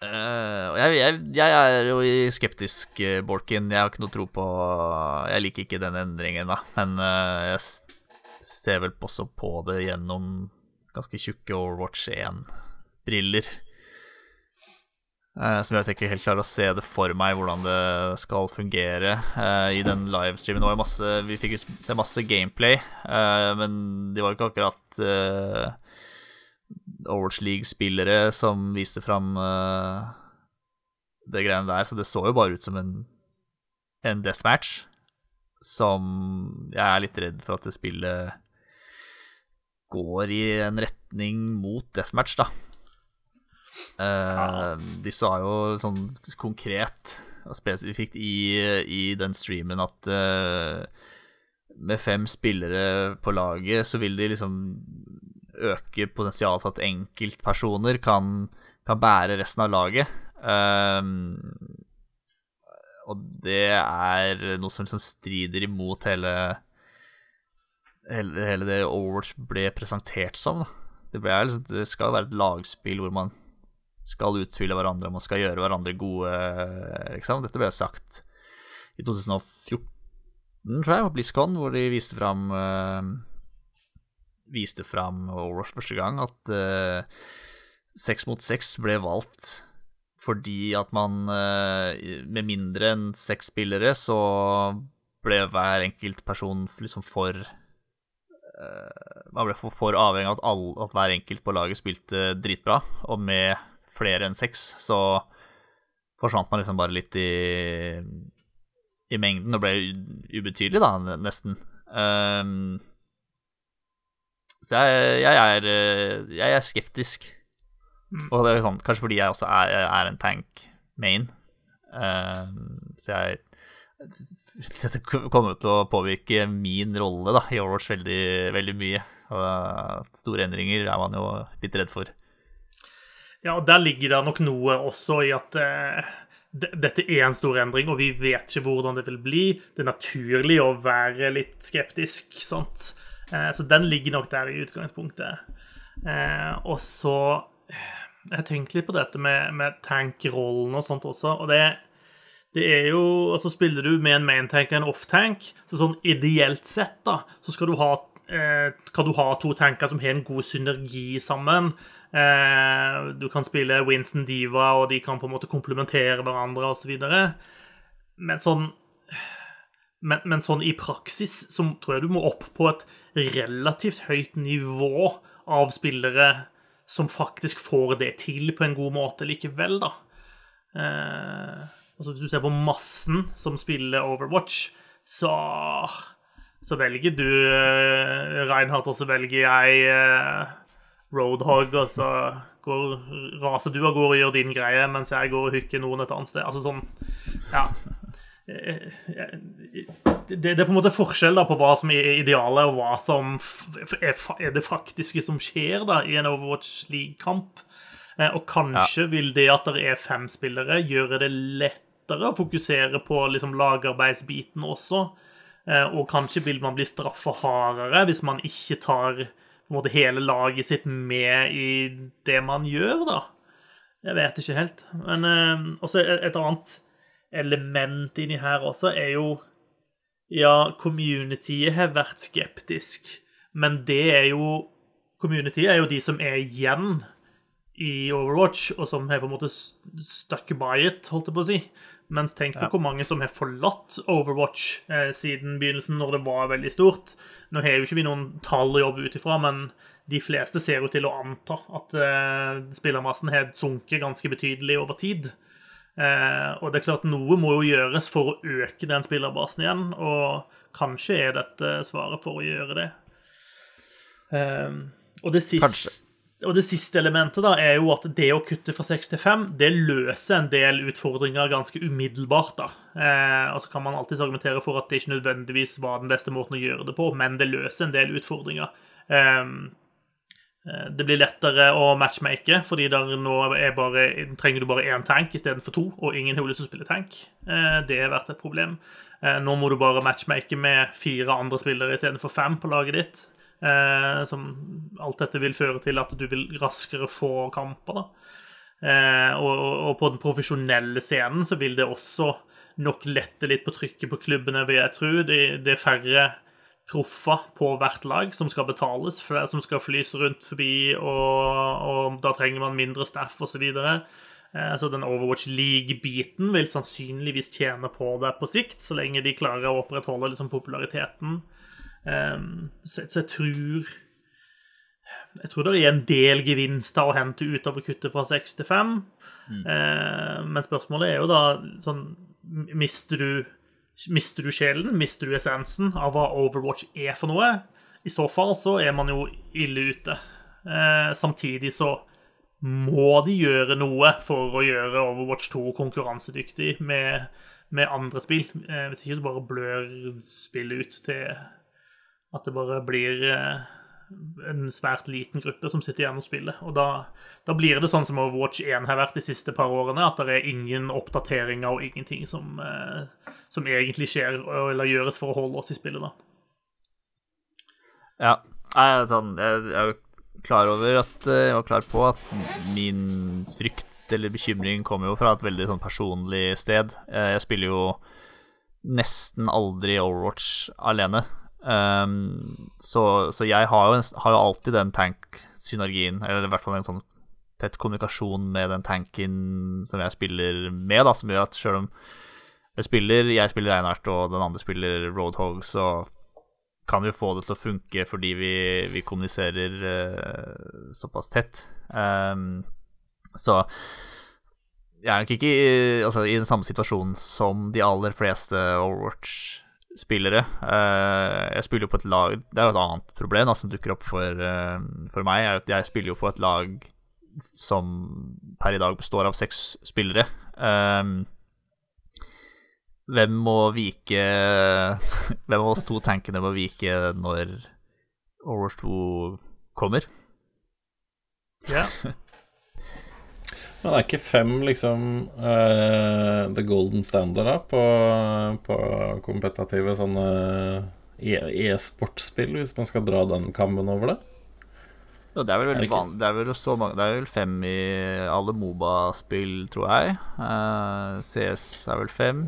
og jeg, jeg, jeg er jo skeptisk, uh, Borkin. Jeg har ikke noe tro på Jeg liker ikke den endringen, da. Men eh, jeg ser vel også på det gjennom ganske tjukke Overwatch 1-briller. Eh, som jeg ikke helt klarer å se det for meg, hvordan det skal fungere. Eh, I den livestreamen masse Vi fikk se masse gameplay, eh, men de var ikke akkurat eh, Overwatch League-spillere som viste fram uh, det greiene der, så det så jo bare ut som en, en deathmatch. Som jeg er litt redd for at det spillet går i en retning mot deathmatch, da. Eh, De sa jo sånn konkret og spesifikt i, i den streamen at uh, med fem spillere på laget, så vil de liksom øke potensialet for at enkeltpersoner kan, kan bære resten av laget. Um, og det er noe som liksom strider imot hele, hele, hele det Overwatch ble presentert som. Det, ble, liksom, det skal jo være et lagspill hvor man skal utfylle hverandre, man skal gjøre hverandre gode, liksom. Dette ble jo sagt i 2014, tror jeg, på BlizzCon, hvor de viste fram uh, viste fram Overwatch første gang, at seks uh, mot seks ble valgt fordi at man uh, Med mindre enn seks spillere, så ble hver enkelt person liksom for uh, Man ble for, for avhengig av at, all, at, hver enkelt på laget spilte dritbra, og med flere enn seks, så forsvant man liksom bare litt i i mengden og ble ubetydelig, da, nesten. Um, så jeg, jeg, er, jeg er skeptisk. Mm. Og det er sånn, kanskje fordi jeg også er, er en tank main. Uh, så jeg Dette kommer til å påvirke min rolle da, i Overwatch veldig, veldig mye. Og store endringer er man jo litt redd for. Ja, og der ligger det nok noe også i at uh dette er en stor endring, og vi vet ikke hvordan det vil bli. Det er naturlig å være litt skeptisk, sant. Eh, så den ligger nok der i utgangspunktet. Eh, og så Jeg tenkte litt på dette med, med tank-rollen og sånt også, og det, det er jo Altså, spiller du med en main-tank og en off-tank, så sånn ideelt sett, da, så skal du ha eh, kan du ha to tanker som har en god synergi sammen. Eh, du kan spille Winston Diva, og de kan på en måte komplementere hverandre osv. Men sånn men, men, sånn i praksis så tror jeg du må opp på et relativt høyt nivå av spillere som faktisk får det til på en god måte likevel, da. Eh, altså Hvis du ser på massen som spiller Overwatch, så, så velger du eh, Reinhardt, og så velger jeg eh, Roadhog, og så går, raser du av gårde og gjør din greie, mens jeg går og hooker noen et annet sted. Altså sånn Ja. Det, det er på en måte forskjell da på hva som er idealet, og hva som er, det faktiske som skjer da i en Overwatch League-kamp. Eh, og kanskje ja. vil det at det er fem spillere, gjøre det lettere å fokusere på liksom, lagarbeidsbiten også. Eh, og kanskje vil man bli straffa hardere hvis man ikke tar måte, hele laget sitt med i det man gjør, da. Jeg vet ikke helt. Men også et annet element inni her også er jo Ja, communityet har vært skeptisk, men det er jo Communityet er jo de som er igjen i Overwatch, og som har på en måte stuck by it, holdt jeg på å si. Mens tenk på ja. hvor mange som har forlatt Overwatch eh, siden begynnelsen, når det var veldig stort. Nå har jo ikke vi noen tall å jobbe ut ifra, men de fleste ser jo til å anta at eh, spillermassen har sunket ganske betydelig over tid. Eh, og det er klart noe må jo gjøres for å øke den spillerbasen igjen, og kanskje er dette svaret for å gjøre det. Eh, og det siste og det siste elementet da er jo at det å kutte fra 6 til 5 det løser en del utfordringer ganske umiddelbart. da. Eh, og så kan man alltids argumentere for at det ikke nødvendigvis var den beste måten å gjøre det på, men det løser en del utfordringer. Eh det blir lettere å matchmake, fordi nå bare, trenger du bare én tank istedenfor to, og ingen har lyst til å spille tank. Eh, det har vært et problem. Eh, nå må du bare matchmake med fire andre spillere istedenfor fem på laget ditt. Eh, som alt dette vil føre til at du vil raskere få kamper. Eh, og, på den profesjonelle scenen så vil det også nok lette litt på trykket på klubbene, vil jeg tro. Det er færre proffer på hvert lag som skal betales, som skal flys rundt forbi, og, og da trenger man mindre staff osv. Så, eh, så den Overwatch League-biten vil sannsynligvis tjene på det på sikt, så lenge de klarer å opprettholde liksom, populariteten. Um, så, jeg tror Jeg tror det er en del gevinster å hente ut av å kutte fra 6 til 5. Mm. Uh, men spørsmålet er jo da sånn Mister du Mister du sjelen? Mister du essensen av hva Overwatch er for noe? I så fall så er man jo ille ute. Eh, samtidig så må de gjøre noe for å gjøre Overwatch 2 konkurransedyktig med, med andre spill. Eh, hvis ikke så bare blør spillet ut til at det bare blir eh, en svært liten gruppe som sitter igjen og spiller. Og da, da, blir det sånn som Overwatch 1 har vært de siste par årene, at det er ingen oppdateringer og ingenting som, eh, som egentlig skjer eller gjøres for å holde oss i spillet, da. Ja. Jeg, sånn, jeg, er klar over at eh, Jeg var klar på at min frykt eller bekymring kommer jo fra et veldig sånn personlig sted. Jeg spiller jo nesten aldri Overwatch alene. Um, så, så, jeg har jo, har jo, alltid den tank-synergien, eller i hvert fall en sånn tett kommunikasjon med den tanken som jeg spiller med, da, som gjør at sjøl om jeg spiller, jeg spiller Reinhardt og den andre spiller Roadhog, så kan vi få det til å funke fordi vi, vi kommuniserer uh, såpass tett. Um, så jeg er nok ikke i, altså, i den samme situasjonen som de aller fleste Overwatch spillere. Uh, jeg spiller jo på et lag Det er jo et annet problem da, som dukker opp for, uh, for meg. er at Jeg spiller jo på et lag som per i dag består av seks spillere. Um, hvem må vike Hvem av oss to tankene må vike når Overwatch 2 kommer? Ja. Men er ikke fem liksom uh, the golden standard da på, på kompetative sånne e-sportspill, hvis man skal dra den kammen over det? Ja, det er vel, er det det er vel så mange Det er vel fem i alle Moba-spill, tror jeg. Uh, eh, CS er vel fem.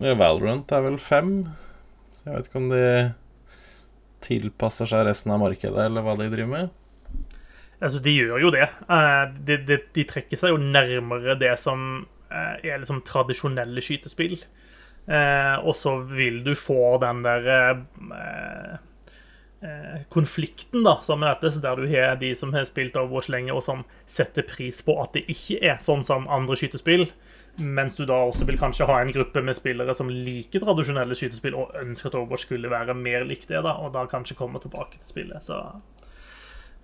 Ja, Valorant er vel fem. Så jeg vet ikke om de tilpasser seg resten av markedet, eller hva de driver med. Altså, de gjør jo det. Eh, de, de, de, trekker seg jo nærmere det som eh, er liksom tradisjonelle skytespill. Eh, og så vil du få den der konflikten da, som møtes, der du har de som har spilt Overwatch lenge, og som setter pris på at det ikke er sånn som andre skytespill. Mens du da også vil kanskje ha en gruppe med spillere som liker tradisjonelle skytespill, og ønsker at Overwatch skulle være mer likt det, da, og da kanskje komme tilbake til spillet. Så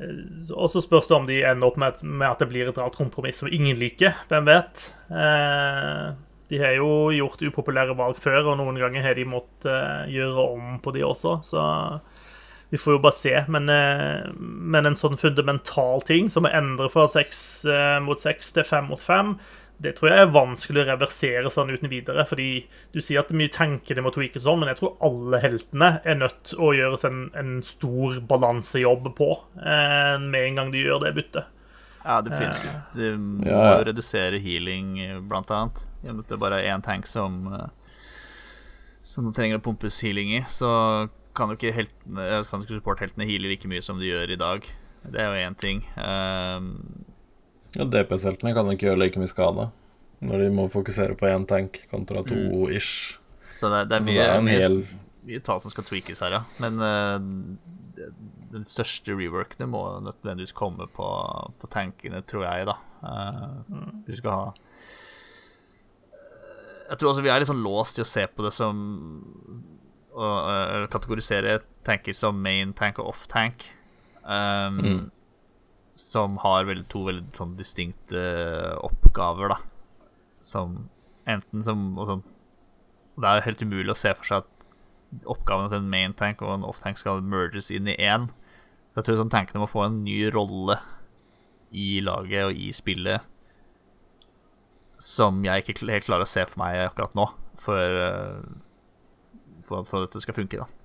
og så spørs det om de ender opp med, at det blir et rart kompromiss som ingen liker. Hvem vet? Eh, de har jo gjort upopulære valg før, og noen ganger har de måttet uh, gjøre om på de også, så vi får jo bare se. Men, men en sånn fundamental ting som å endre fra seks mot seks til fem mot fem, det tror jeg er vanskelig å reversere sånn uten videre. Fordi du sier at det er mye tenker det må tweakes sånn, men jeg tror alle heltene er nødt til å gjøres en, en stor balansejobb på med en gang de gjør det byttet. Ja, definitivt. Du må Ja. jo redusere healing, blant annet. Det bare er én tank som eh, Som du trenger å pumpes healing i, så kan du ikke, heltene, eh, kan du ikke supportheltene heale like mye som de gjør i dag. Det er jo én ting. Um, Ja, DPS-heltene kan ikke gjøre like mye skade når de må fokusere på én tank kontra to ish. så det, det er Altså, mye, det er en mye, hel mye tall som skal tweakes her, ja. Men eh, den største reworkene må nødvendigvis komme på, på tankene, tror jeg, da. Uh, Du skal ha Jeg tror også vi er litt sånn låst til å se på det som Å uh, kategorisere tanker som main tank og off tank. Um, Som har veldig, to veldig sånn distinkte oppgaver, da. Som enten som og sånn, Det er helt umulig å se for seg at oppgavene til en main tank og en off tank skal merges inn i én. Så jeg tror sånn tankene må få en ny rolle i laget og i spillet som jeg ikke helt klarer å se for meg akkurat nå, for, eh, for, for at dette skal funke. da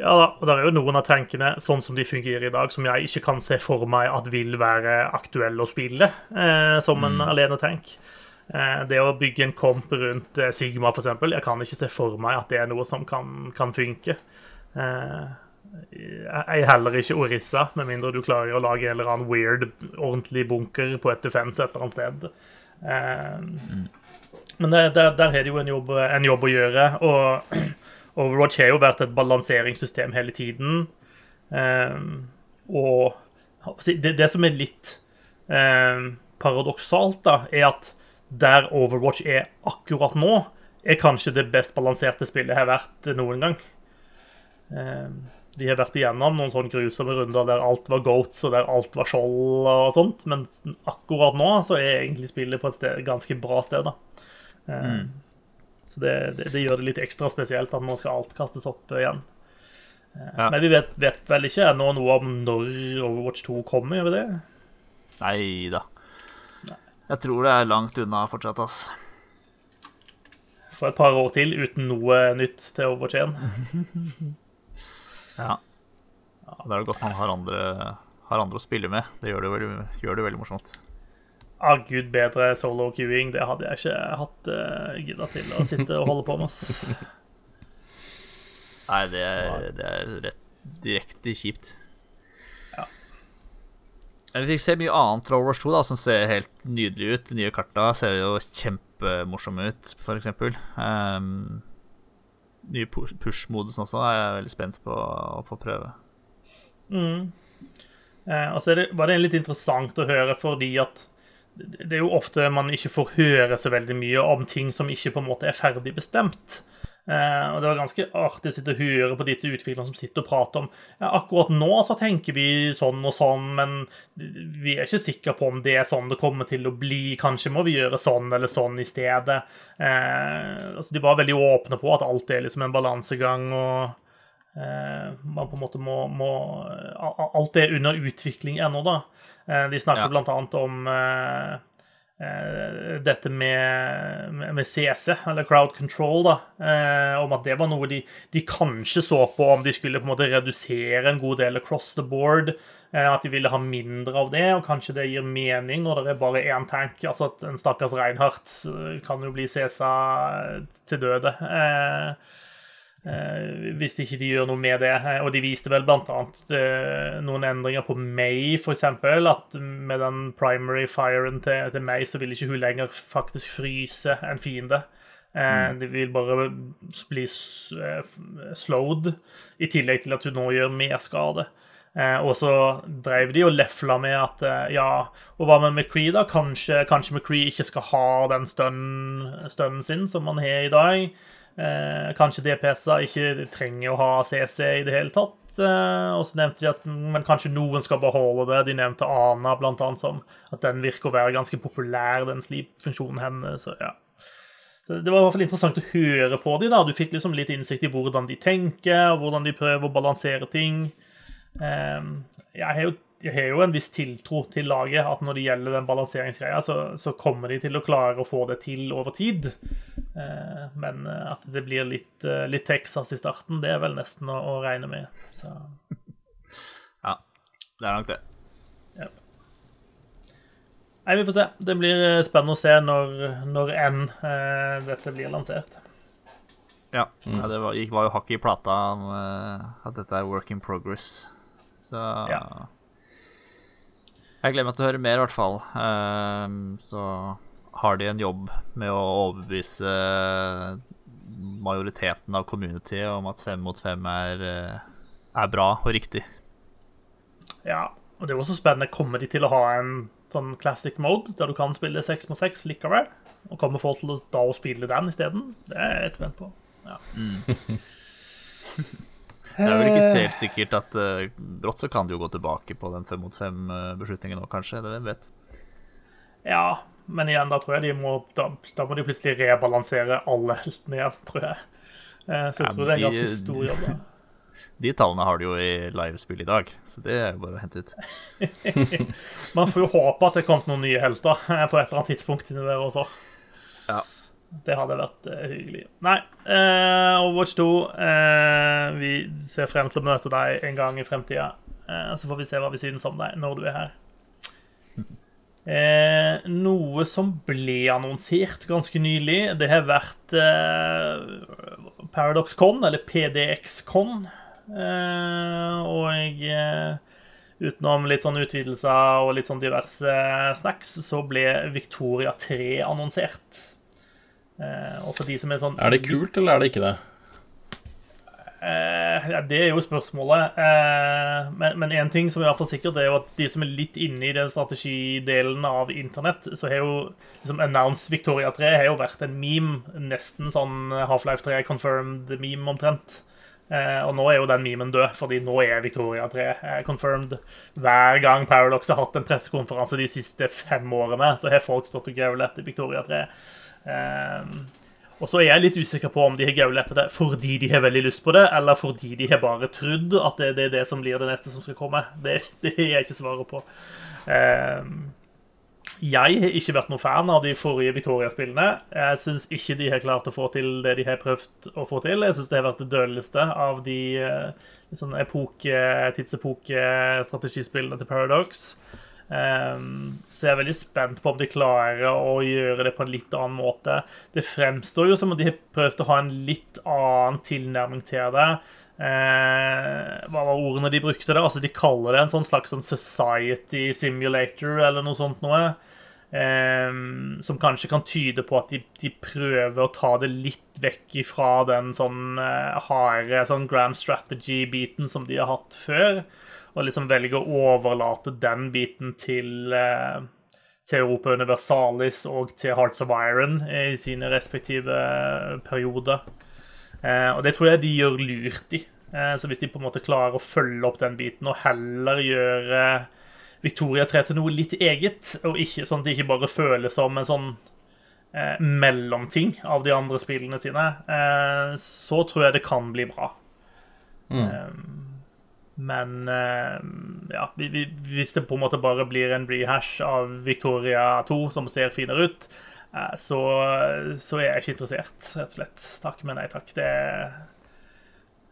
Ja da, og det er jo noen av tankene sånn som de fungerer i dag, som jeg ikke kan se for meg at vil være aktuelle å spille eh, som en alenetank. Eh, det å bygge en komp rundt eh, Sigma, f.eks., jeg kan ikke se for meg at det er noe som kan, kan funke. Eh, jeg heller ikke Orissa, med mindre du klarer å lage en eller annen weird, ordentlig bunker på et defense et eller annet sted. Eh, Men det, der, der er det jo en jobb, en jobb å gjøre. Og Overwatch har jo vært et balanseringssystem hele tiden. Ehm, og det, det som er litt ehm, paradoksalt, da, er at der Overwatch er akkurat nå, er kanskje det best balanserte spillet jeg har vært noen gang. Ehm, de har vært igjennom noen sånne grusomme runder der alt var goats og der alt var skjold og sånt, men akkurat nå så er egentlig spillet på et sted, ganske bra sted, da. Ehm, Så det, det, det gjør det litt ekstra spesielt at nå skal alt kastes opp igjen. Eh, Ja. Men vi vet, vet vel ikke ennå noe om når Overwatch 2 kommer, gjør vi det? Nei da. Jeg tror det er langt unna fortsatt, ass. For et par år til uten noe nytt til Overwatch 1. Ja. Da er det godt man har andre, har andre å spille med. Det gjør det veldig, gjør det veldig morsomt. Ah, gud bedre solo queuing, det hadde jeg ikke hatt uh, gidda til å sitte og holde på med. ass. Nei, det er, det er rett direkte kjipt. Ja. Vi fikk se mye annet fra Overwatch 2 da, som ser helt nydelig ut. De nye karta ser jo kjempemorsomme ut, eksempel. Um, nye push- push-modusen også er jeg veldig spent på å få prøve. Mm. Eh, og så det, var det litt interessant å høre fordi at det er jo ofte man ikke får høre så veldig mye om ting som ikke på en måte er ferdig bestemt. Eh, og Det var ganske artig å sitte og høre på disse utviklerne som sitter og prater om ja, akkurat nå så tenker vi sånn og sånn, men vi er ikke sikre på om det er sånn det kommer til å bli. Kanskje må vi gjøre sånn eller sånn i stedet. Eh, altså De var veldig åpne på at alt er liksom en balansegang. og Eh, man på en måte må, må Alt er under utvikling ennå, da. Eh, de snakker Ja. annet om eh, eh, dette med, med CS, eller crowd control, da. Eh, om at det var noe de, de kanskje så på om de skulle på en måte redusere en god del across the board. Eh, at de ville ha mindre av det, og kanskje det gir mening når det er bare én tank. Altså at en stakkars Reinhardt eh, kan jo bli CSA til døde. Eh, Eh, hvis ikke de gjør noe med det. Eh, Og de viste vel blant annet eh, noen endringer på May, f.eks. At med den primary firen til, til May, så vil ikke hun lenger faktisk fryse en fiende. Mm. De vil bare bli eh, slowed, i tillegg til at hun nå gjør mer skade. Eh, og så drev de og lefla med at eh, ja, og hva med McCree, da? Kanskje, kanskje McCree ikke skal ha den stunnen, stunnen sin som han har i dag. Eh, kanskje DPS-er ikke trenger å ha CC i det hele tatt. Eh, og så nevnte de at men kanskje noen skal beholde det. De nevnte Ana, blant annet, som at den virker å være ganske populær, den sleep-funksjonen hennes. Så ja. Det var i hvert fall interessant å høre på dem. da. Du fikk liksom litt innsikt i hvordan de tenker, og hvordan de prøver å balansere ting. Ehm, Jeg har jo, jeg har jo en viss tiltro til laget, at når det gjelder den balanseringsgreia, så, så kommer de til å klare å få det til over tid. Eh, Men eh, at det blir litt, eh, litt Texas i starten, det er vel nesten å, å regne med. Så Ja, det er nok det. Nei, vi får se. Det blir eh, spennende å se når, når enn eh, dette blir lansert. Ja, ja det var, gikk- var jo hakket i plata om at dette er work in progress. Så Ja. Jeg gleder meg til å høre mer, i hvert fall. Ehm, så har de en jobb med å overbevise majoriteten av community om at fem mot fem er, eh, er bra og riktig. Ja, og det er også spennende. Kommer de til å ha en sånn classic mode, der du kan spille seks mot seks likevel? Og kommer folk til å da å spille den isteden? Det er jeg litt spent på. Ja. Det er vel ikke helt sikkert at uh, brått så kan de jo gå tilbake på den fem mot fem-beslutningen nå, kanskje. Det hvem vet. Ja, men igjen, da tror jeg de må Da, da må de plutselig rebalansere alle heltene igjen, tror jeg. Uh, Så jeg Ja, tror det er en de- ganske stor jobb. da. De tallene har de jo i livespill i dag, så det er jo bare å hente ut. Man får jo håpe at det kom noen nye helter eh, på et eller annet tidspunkt inni der også. Ja. Det hadde vært uh, hyggelig. Nei, uh, Overwatch 2 uh, Vi ser frem til å møte deg en gang i fremtida. Eh, så får vi se hva vi synes om deg når du er her. Eh, noe som ble annonsert ganske nylig, det har vært eh, ParadoxCon, eller PDXCon. Eh, og eh, utenom litt sånn utvidelser og litt sånn diverse snacks, så ble Victoria 3 annonsert. Eh, og for de som er sånn Er det kult, eller er det ikke det? Eh, ja, det er jo spørsmålet. Eh, men én ting som er i hvert fall sikkert, det er jo at de som er litt inne i den strategidelen av internett, så har jo liksom Announced Victoria 3 har jo vært en meme. Nesten sånn Half-Life 3 confirmed meme, omtrent. Eh, og nå er jo den memen død, fordi nå er Victoria 3 eh, confirmed. Hver gang Paradox har hatt en pressekonferanse de siste fem årene, så har folk stått og grevlet etter Victoria 3. Eh, og så er jeg litt usikker på om de har gaula etter det fordi de har veldig lyst på det, eller fordi de har bare trodd at det, det er det som blir det neste som skal komme. Det, det er jeg ikke svaret på. Eh, jeg har ikke vært noen fan av de forrige Victoria-spillene. Jeg syns ikke de har klart å få til det de har prøvd å få til. Jeg syns det har vært det dødeligste av de eh, sånn epoke, tidsepoke-strategispillene til Paradox. Um, så jeg er veldig spent på om de klarer å gjøre det på en litt annen måte. Det fremstår jo som om de har prøvd å ha en litt annen tilnærming til det. Eh, hva var ordene de brukte? det? Altså De kaller det en sånn slags sånn society simulator eller noe sånt noe. Eh, som kanskje kan tyde på at de, prøver å ta det litt vekk ifra den sånn eh, harde sånn grand strategy-biten som de har hatt før og liksom velge å overlate den biten til, eh, til Europa Universalis og til Hearts of Iron i sine respektive perioder. Eh, og det tror jeg de gjør lurt i. Eh, så hvis de på en måte klarer å følge opp den biten og heller gjøre Victoria 3 til noe litt eget, og ikke sånn at det ikke bare føles som en sånn eh, mellomting av de andre spillene sine, eh, så tror jeg det kan bli bra. Men eh, ja, vi- vi- hvis det på en måte bare blir en rehash av Victoria 2 som ser finere ut, eh, så, så er jeg ikke interessert, rett og slett. Takk, men nei takk. Det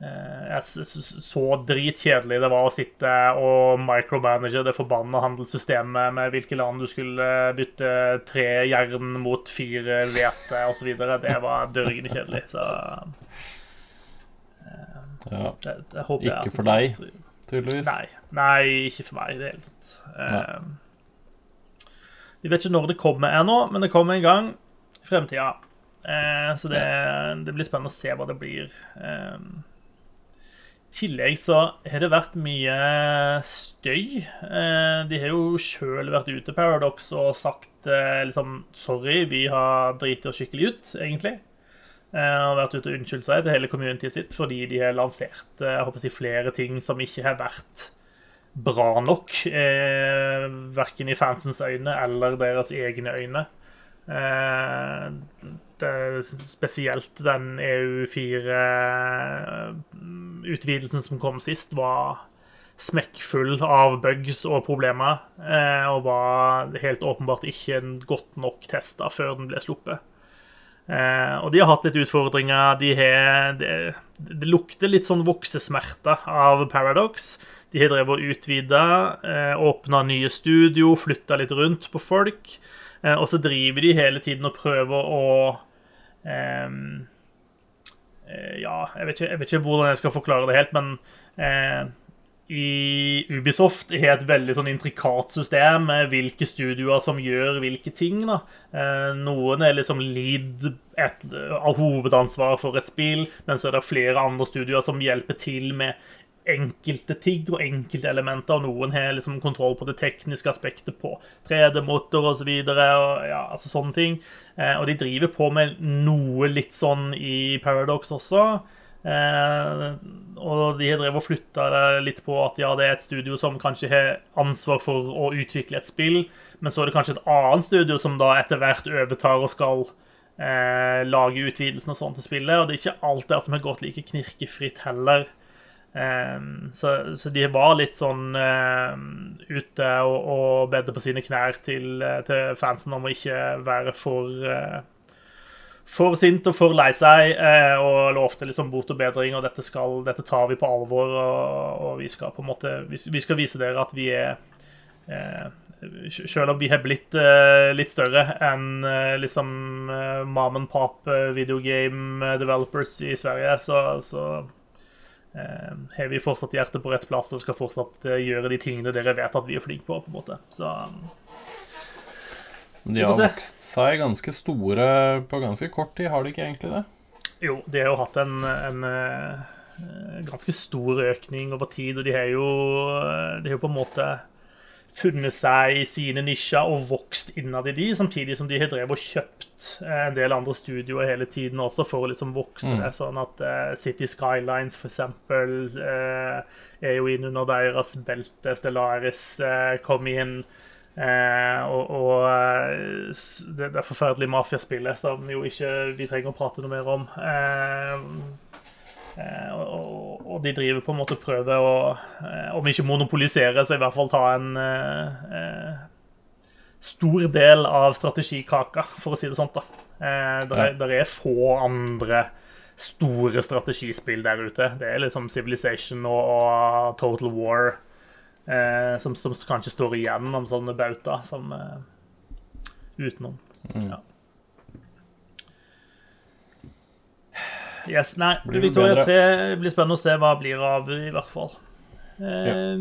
eh, s- s- så dritkjedelig det var å sitte og micromanage det forbanna handelssystemet med hvilke land du skulle bytte tre jern mot fire hvete osv. Det var dørgende kjedelig. Så Ja, det, det håper jeg Ikke for deg. tydeligvis. Nei, nei, ikke for meg i det hele tatt. Eh, vi vet ikke når det kommer ennå, men det kommer en gang i fremtida. Eh, så det, det, blir spennende å se hva det blir. Eh, I tillegg så har det vært mye støy. Eh, de har jo sjøl vært ute, Paradox, og sagt eh, liksom Sorry, vi har driti oss skikkelig ut, egentlig. Eh, og vært ute og unnskyldt seg til hele communityet sitt fordi de har lansert jeg håper å si, flere ting som ikke har vært bra nok. Eh, verken i fansens øyne eller deres egne øyne. Eh, det, spesielt den EU4-utvidelsen som kom sist, var smekkfull av bugs og problemer. Eh, og var helt åpenbart ikke godt nok testa før den ble sluppet. Eh, og de har hatt litt utfordringer. De har, det, de lukter litt sånn voksesmerter av Paradox. De har drevet og utvida, eh, åpna nye studio, flytta litt rundt på folk. Eh, og så driver de hele tiden og prøver å Um, ja, jeg vet, ikke, jeg vet, ikke, hvordan jeg skal forklare det helt, men uh, i Ubisoft har et veldig sånn intrikat system med hvilke studioer som gjør hvilke ting. Da. Uh, noen er liksom lead et, av hovedansvar for et spill, men så er det flere andre studioer som hjelper til med enkelte ting og enkelte elementer. og Noen har liksom kontroll på det tekniske aspektet på 3D-motor osv. Så og ja, altså sånne ting. Eh, og de driver på med noe litt sånn i Paradox også. Eh, og de har drevet og flytta litt på at ja, det er et studio som kanskje har ansvar for å utvikle et spill, men så er det kanskje et annet studio som da etter hvert overtar og skal eh, lage utvidelsen og sånn til spillet. Og det er ikke alt der som har gått like knirkefritt heller. Eh, så, så, de var litt sånn uh, ute og, og bedde på sine knær til, uh, til, fansen om å ikke være for for sint og for lei seg, eh, og lovte liksom bot og bedring, og dette, skal, dette tar vi på alvor, og, og, vi skal på en måte vi, vi skal vise dere at vi er Selv om vi har blitt litt større enn liksom mom and pop videogame developers i Sverige, så, så Eh, har vi fortsatt hjertet på rett plass og skal fortsatt eh, gjøre de tingene dere vet at vi er flinke på. på en måte. Så De har vokst seg ganske store på ganske kort tid, har de ikke egentlig det? Jo, de har jo hatt en, en, eh, ganske stor økning over tid, og de har jo, de har jo på en måte funnet seg i sine nisjer og vokst innad i de, samtidig som de har drevet og kjøpt eh, en del andre studioer hele tiden også for å liksom vokse mm. det. Sånn at uh, City Skylines, eksempel, uh, er jo inn under deres belte. Stellaris uh, kom inn. Og, og det, det forferdelige mafiaspillet som jo ikke vi trenger å prate noe mer om. Eh, og, og, de driver på en måte prøver å, eh, om ikke monopolisere, så i hvert fall ta en eh, eh, stor del av strategikaka, for å si det sånt. da. Eh, der, er, der, er, få andre store strategispill der ute. Det er liksom Civilization og, og Total War eh, som, som, kanskje står igjen om sånne bauta som utenom. Mm. Ja. Yes, nei, blir Victoria 3 blir spennende å se hva blir av, i hvert fall. Eh, ja.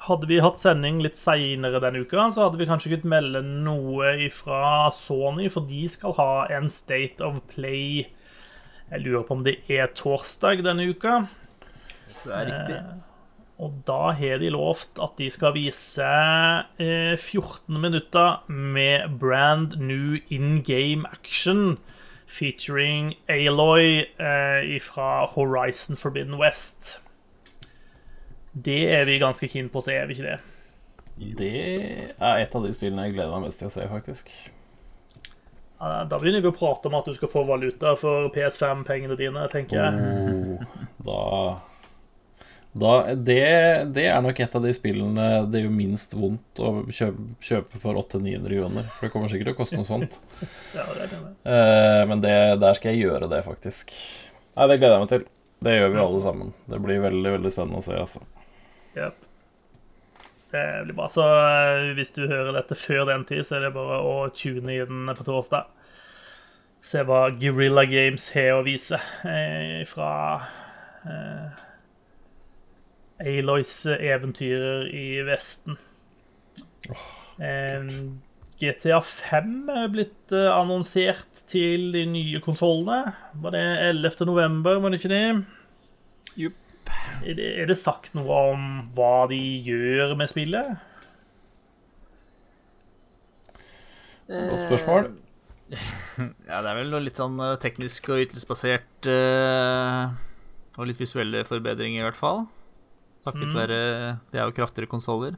Hadde vi hatt sending litt seinere denne uka, så hadde vi kanskje kunnet melde noe fra Sony, for de skal ha en State of Play Jeg lurer på om det er torsdag denne uka. Det er riktig. Eh, og da har de lovt at de skal vise eh, 14 minutter med brand new in game action featuring Aloy eh, fra Horizon Forbidden West. Det er vi ganske keen på å se, er vi ikke det? Det er et av de spillene jeg gleder meg mest til å se, faktisk. Ja, da begynner vi å prate om at du skal få valuta for PS5-pengene dine, tenker jeg. Oh, da da, det, det, er nok et av de spillene det gjør minst vondt å kjøpe, kjøpe for 800-900 kroner. For det kommer sikkert til å koste noe sånt. ja, det det. Uh, men det, der skal jeg gjøre det, faktisk. Nei, det gleder jeg meg til. Det gjør vi alle sammen. Det blir veldig veldig spennende å se. altså yep. Det blir bra. Så uh, hvis du hører dette før den tid, så er det bare å tune inn på torsdag. Se hva Guerrilla Games har å vise eh, fra Aloys eventyrer i Vesten. Oh, um, GTA 5 er blitt eh, annonsert til de nye konsollene. Var det 11. november, var det ikke det? Jupp. Er det, er det sagt noe om hva de gjør med spillet? Godt spørsmål. Ja, det er vel noe litt sånn eh, teknisk og ytelsesbasert eh, Og litt visuelle forbedringer, i hvert fall. Takket være Det er jo kraftigere konsoller.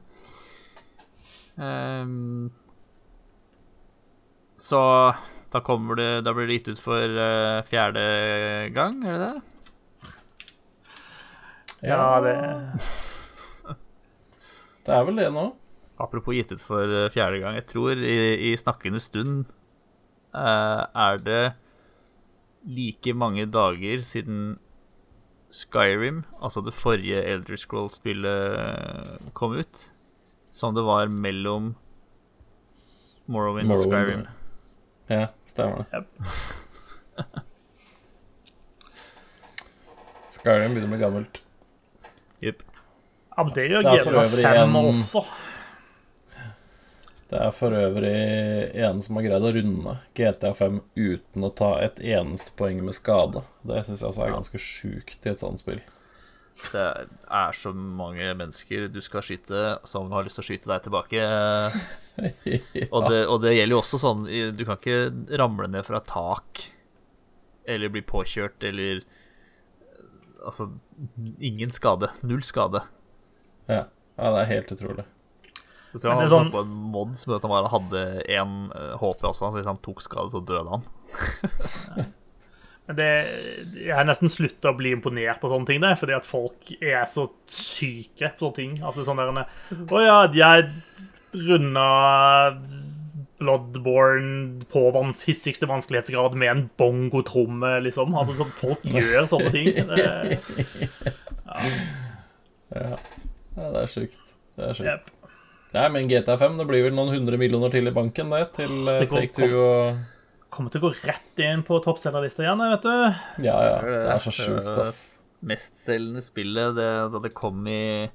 Um, så da kommer det Da blir det gitt ut for uh, fjerde gang, er det det? Ja, det Det er vel det nå. Apropos gitt ut for uh, fjerde gang. Jeg tror i, i snakkende stund uh, er det like mange dager siden Skyrim, altså det forrige Elder Scroll-spillet, kom ut, som det var mellom Morrowind, og Skyrim. Ja, stemmer det. Yep. Skyrim begynner med gammelt. Jepp. Ja, det gjør GTA øvrig 5 en- også. Det er for øvrig en som har greid å runde GTA5 uten å ta et eneste poeng med skade. Det syns jeg også er ganske sjukt i et sånt spill. Det er så mange mennesker du skal skyte som har lyst til å skyte deg tilbake. ja. Og det, og det gjelder jo også sånn Du kan ikke ramle ned fra tak eller bli påkjørt eller Altså, ingen skade. Null skade. Ja. ja, det er helt utrolig. Jeg tror han sånn... det er satt på en mod som at han bare hadde én HP også, så hvis han tok skade, så døde han. Men det, jeg har nesten slutta å bli imponert av sånne ting, der, fordi at folk er så syke på sånne ting. Altså sånn der Å ja, jeg runda Bloodborne på vans, hissigste vanskelighetsgrad med en bongotromme, liksom. Altså, så folk gjør sånne ting. Det, Ja, det er sjukt. Det er sjukt. Jep. Nei, men GTA5, det blir vel noen hundre millioner til i banken, det, til eh, Det går- Take Two og kommer til å gå rett inn på toppselgerlista igjen, vet du. Ja, ja. Det er er så sjukt, ass. Mestselgende spillet det, da det kom i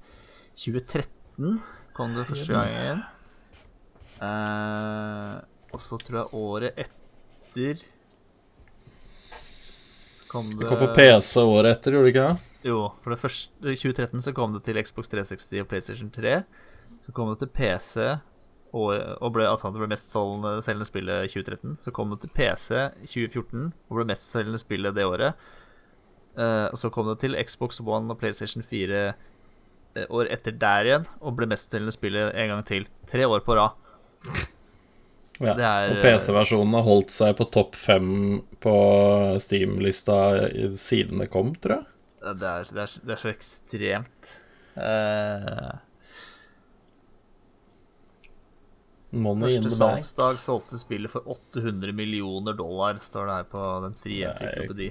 2013, kom det første gangen. Uh, og så tror jeg året etter kom det Det kom på PC året etter, gjorde det ikke det? Jo, for det første, i 2013 så kom det til Xbox 360 og PlayStation 3. Så kom det til PC, og, og ble, altså det ble mestselgende selgende spillet 2013. Så kom det til PC 2014, og ble mestselgende spillet det året. Uh, og så kom det til Xbox One og PlayStation 4 uh, år etter der igjen, og ble mestselgende spillet en gang til. Tre år på rad. Ja. Er- og PC-versjonen har holdt seg på topp fem på Steam-lista siden det kom, tror jeg. Eh, Det er, det er, det er så ekstremt. Eh, Money Første salgsdag solgte spillet for 800 millioner dollar, står det her på den frie encyklopedi.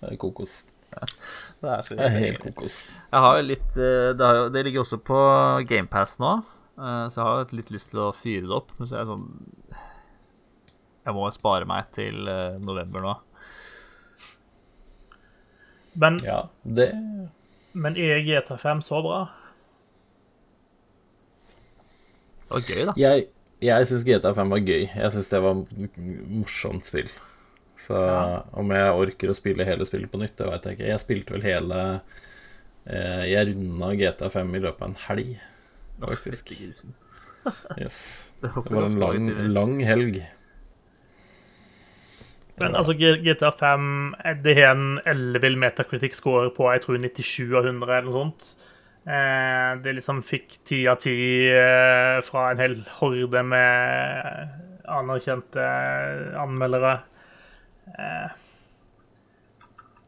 Det er kokos. Det er, Det er helt kokos. Jeg har jo litt eh, det, har jo, det ligger også på GamePass nå, eh, så jeg har litt lyst til å fyre det opp. Men så er jeg sånn Jeg må spare meg til eh, november nå. Men, Ja, det men er GTA5 så bra? Det var gøy, da. Jeg, jeg syns GTA5 var gøy. Jeg syns det var morsomt spill. Så om jeg orker å spille hele spillet på nytt, det veit jeg ikke. Jeg spilte vel hele eh, Jeg runda GTA5 i løpet av en helg, faktisk. Yes. Det Det var en lang, lang helg. Men altså, GTA 5 det har en ellevill Metacritic-score på jeg tror 97 av 100 eller noe sånt. Eh, det liksom fikk ti av ti eh, fra en hel horde med anerkjente anmeldere. Eh,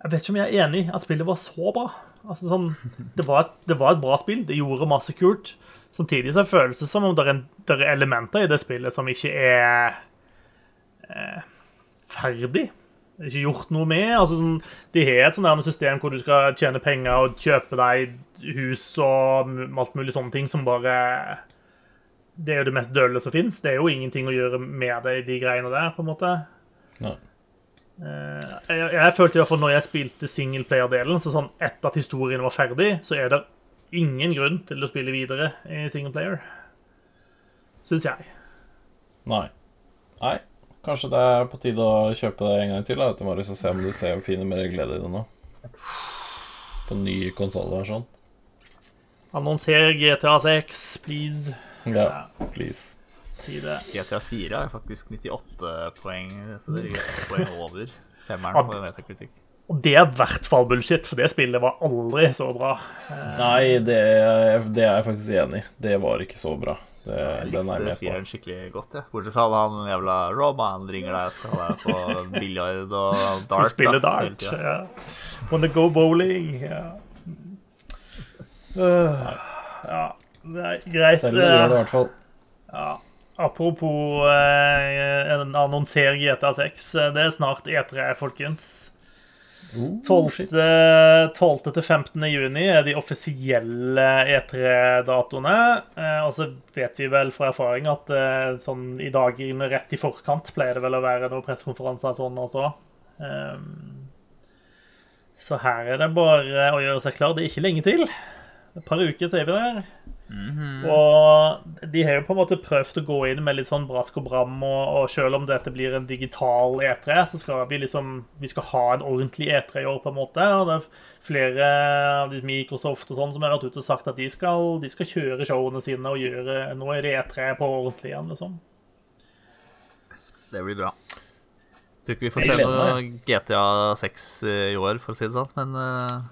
jeg vet ikke om jeg er enig i at spillet var så bra. Altså, sånn, det, var et, det var et bra spill. Det gjorde masse kult. Samtidig så føles det som om det er, en, det er elementer i det spillet som ikke er ferdig. Ikke gjort noe med. Altså, sånn, de har et sånt system hvor du skal tjene penger og kjøpe deg hus og alt mulig sånne ting som bare Det er jo det mest dølle som fins. Det er jo ingenting å gjøre med det, de greiene der, på en måte. Nei. Eh, Jeg, jeg følte i hvert fall når jeg spilte singleplayer-delen, så sånn etter at historien var ferdig, så er det ingen grunn til å spille videre i singleplayer. syns jeg. Nei. Nei. Kanskje det er på tide å kjøpe det en gang til, da, du, Marius, og se om du ser finner mer glede i det nå. På ny konsollversjon. Annonser GTA 6, please. Ja, please. Tide. GTA 4 er faktisk 98 poeng, så det er poeng over femmeren Ja. på metakritikk. Og det er i hvert fall bullshit, for det spillet var aldri så bra. Nei, det er, det er jeg faktisk enig i. Det var ikke så bra. Det, Jeg er likte fireren skikkelig godt, Ja. Bortsett fra han jævla Roman ringer deg og skal ha deg på biljard og Som dart. spiller da, dart. Ja. Wanna go bowling. Ja. Øh, ja. Det er greit. Selv gjør det i hvert fall. Ja. Apropos eh, en annonser GTA 6. eh, Det er snart E3, folkens. Oh, 12. shit. 12. til 15. juni er de offisielle E3-datoene. Eh, og så vet vi vel fra erfaring at eh, sånn i dagene rett i forkant pleier det vel å være noen pressekonferanser sånn også. Ehm, så her er det bare å gjøre seg klar. Det er ikke lenge til. Et par uker så er vi der. Og de har jo på en måte prøvd å gå inn med litt sånn brask og bram, og, og selv om dette blir en digital E3, så skal vi liksom Vi skal ha en ordentlig E3 i år, på en måte. Og det er flere av de Microsoft og sånn som har vært ute og sagt at de skal, de skal kjøre showene sine og gjøre Nå er det E3 på ordentlig igjen, liksom. Det blir bra. Tror ikke vi får se noe GTA 6 i år, for å si det sånn, men uh...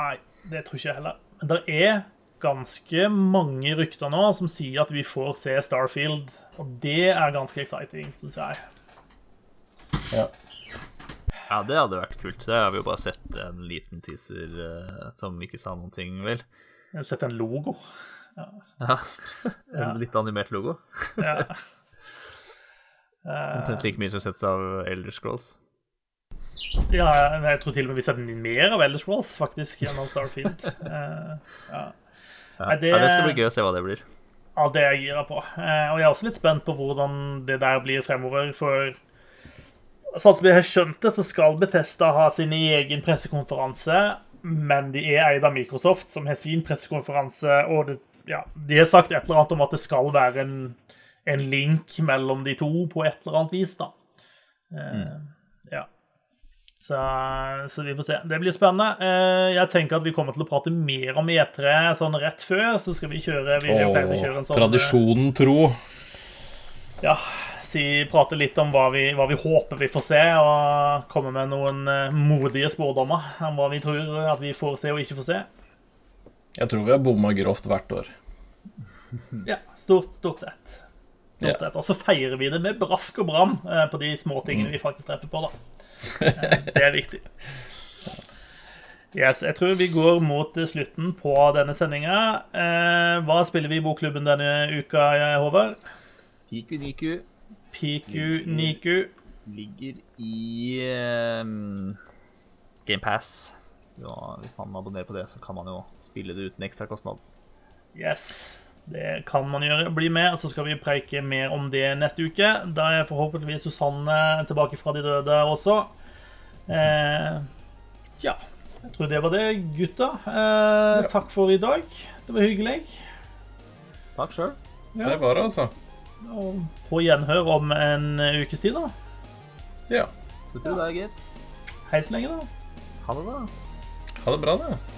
Nei, det tror ikke jeg heller. Men det er ganske mange rykter nå som sier at vi får se Starfield. Og det er ganske exciting, syns jeg. Ja. ja, det hadde vært kult. Det har vi jo bare sett en liten teaser eh, som ikke sa noen ting, vel. Jeg har sett en logo. Ja. En litt animert logo. Ja. Eh, Omtrent like mye som sett av Elder Scrolls. ja, jeg tror til og med vi har sett mer av Elder Scrolls, faktisk, gjennom Starfield. Uh, ja. Ja. Det- ja, det skal bli gøy å se hva det blir. Ja, det jeg gira på. Eh, Og jeg er også litt spent på hvordan det der blir fremover, for sånn som jeg har skjønt det, så skal Bethesda ha sin egen pressekonferanse, men de er eid av Microsoft, som har sin pressekonferanse, og det, ja, de har sagt et eller annet om at det skal være en, en link mellom de to på et eller annet vis, da. Mm. Ja. Så, så vi får se. Det blir spennende. Eh, Jeg tenker at vi kommer til å prate mer om E3 sånn rett før. Så skal vi kjøre Vi Åh, kjøre en sånn tradisjonen tro. Ja, si, prate litt om hva vi, hva vi håper vi får se, og komme med noen eh, modige spådommer om hva vi tror at vi får se og ikke får se. Jeg tror vi har bomma grovt hvert år. Ja, stort, stort sett. Stort yeah. sett. Og så feirer vi det med brask og bram eh, på de små tingene vi faktisk treffer på, da. Det er viktig. Yes, jeg tror vi går mot slutten på denne sendinga. Eh, hva spiller vi i bokklubben denne uka, Håvard? Piku Niku Piku Niku. ligger i um, GamePass. Ja, hvis man abonnerer på det, så kan man jo spille det uten ekstra kostnad. Yes, det kan man gjøre. Bli med, så skal vi preike mer om det neste uke. Da er forhåpentligvis Susanne tilbake fra de døde også. Eh, ja, jeg tror det var det, gutta. Eh, Takk for i dag. Det var hyggelig. Takk sjøl. Det var det, altså. Og på gjenhør om en ukes tid, da. Ja. Det tror jeg, gitt. Hei så lenge, da. Ha det, da. Ha det bra, da.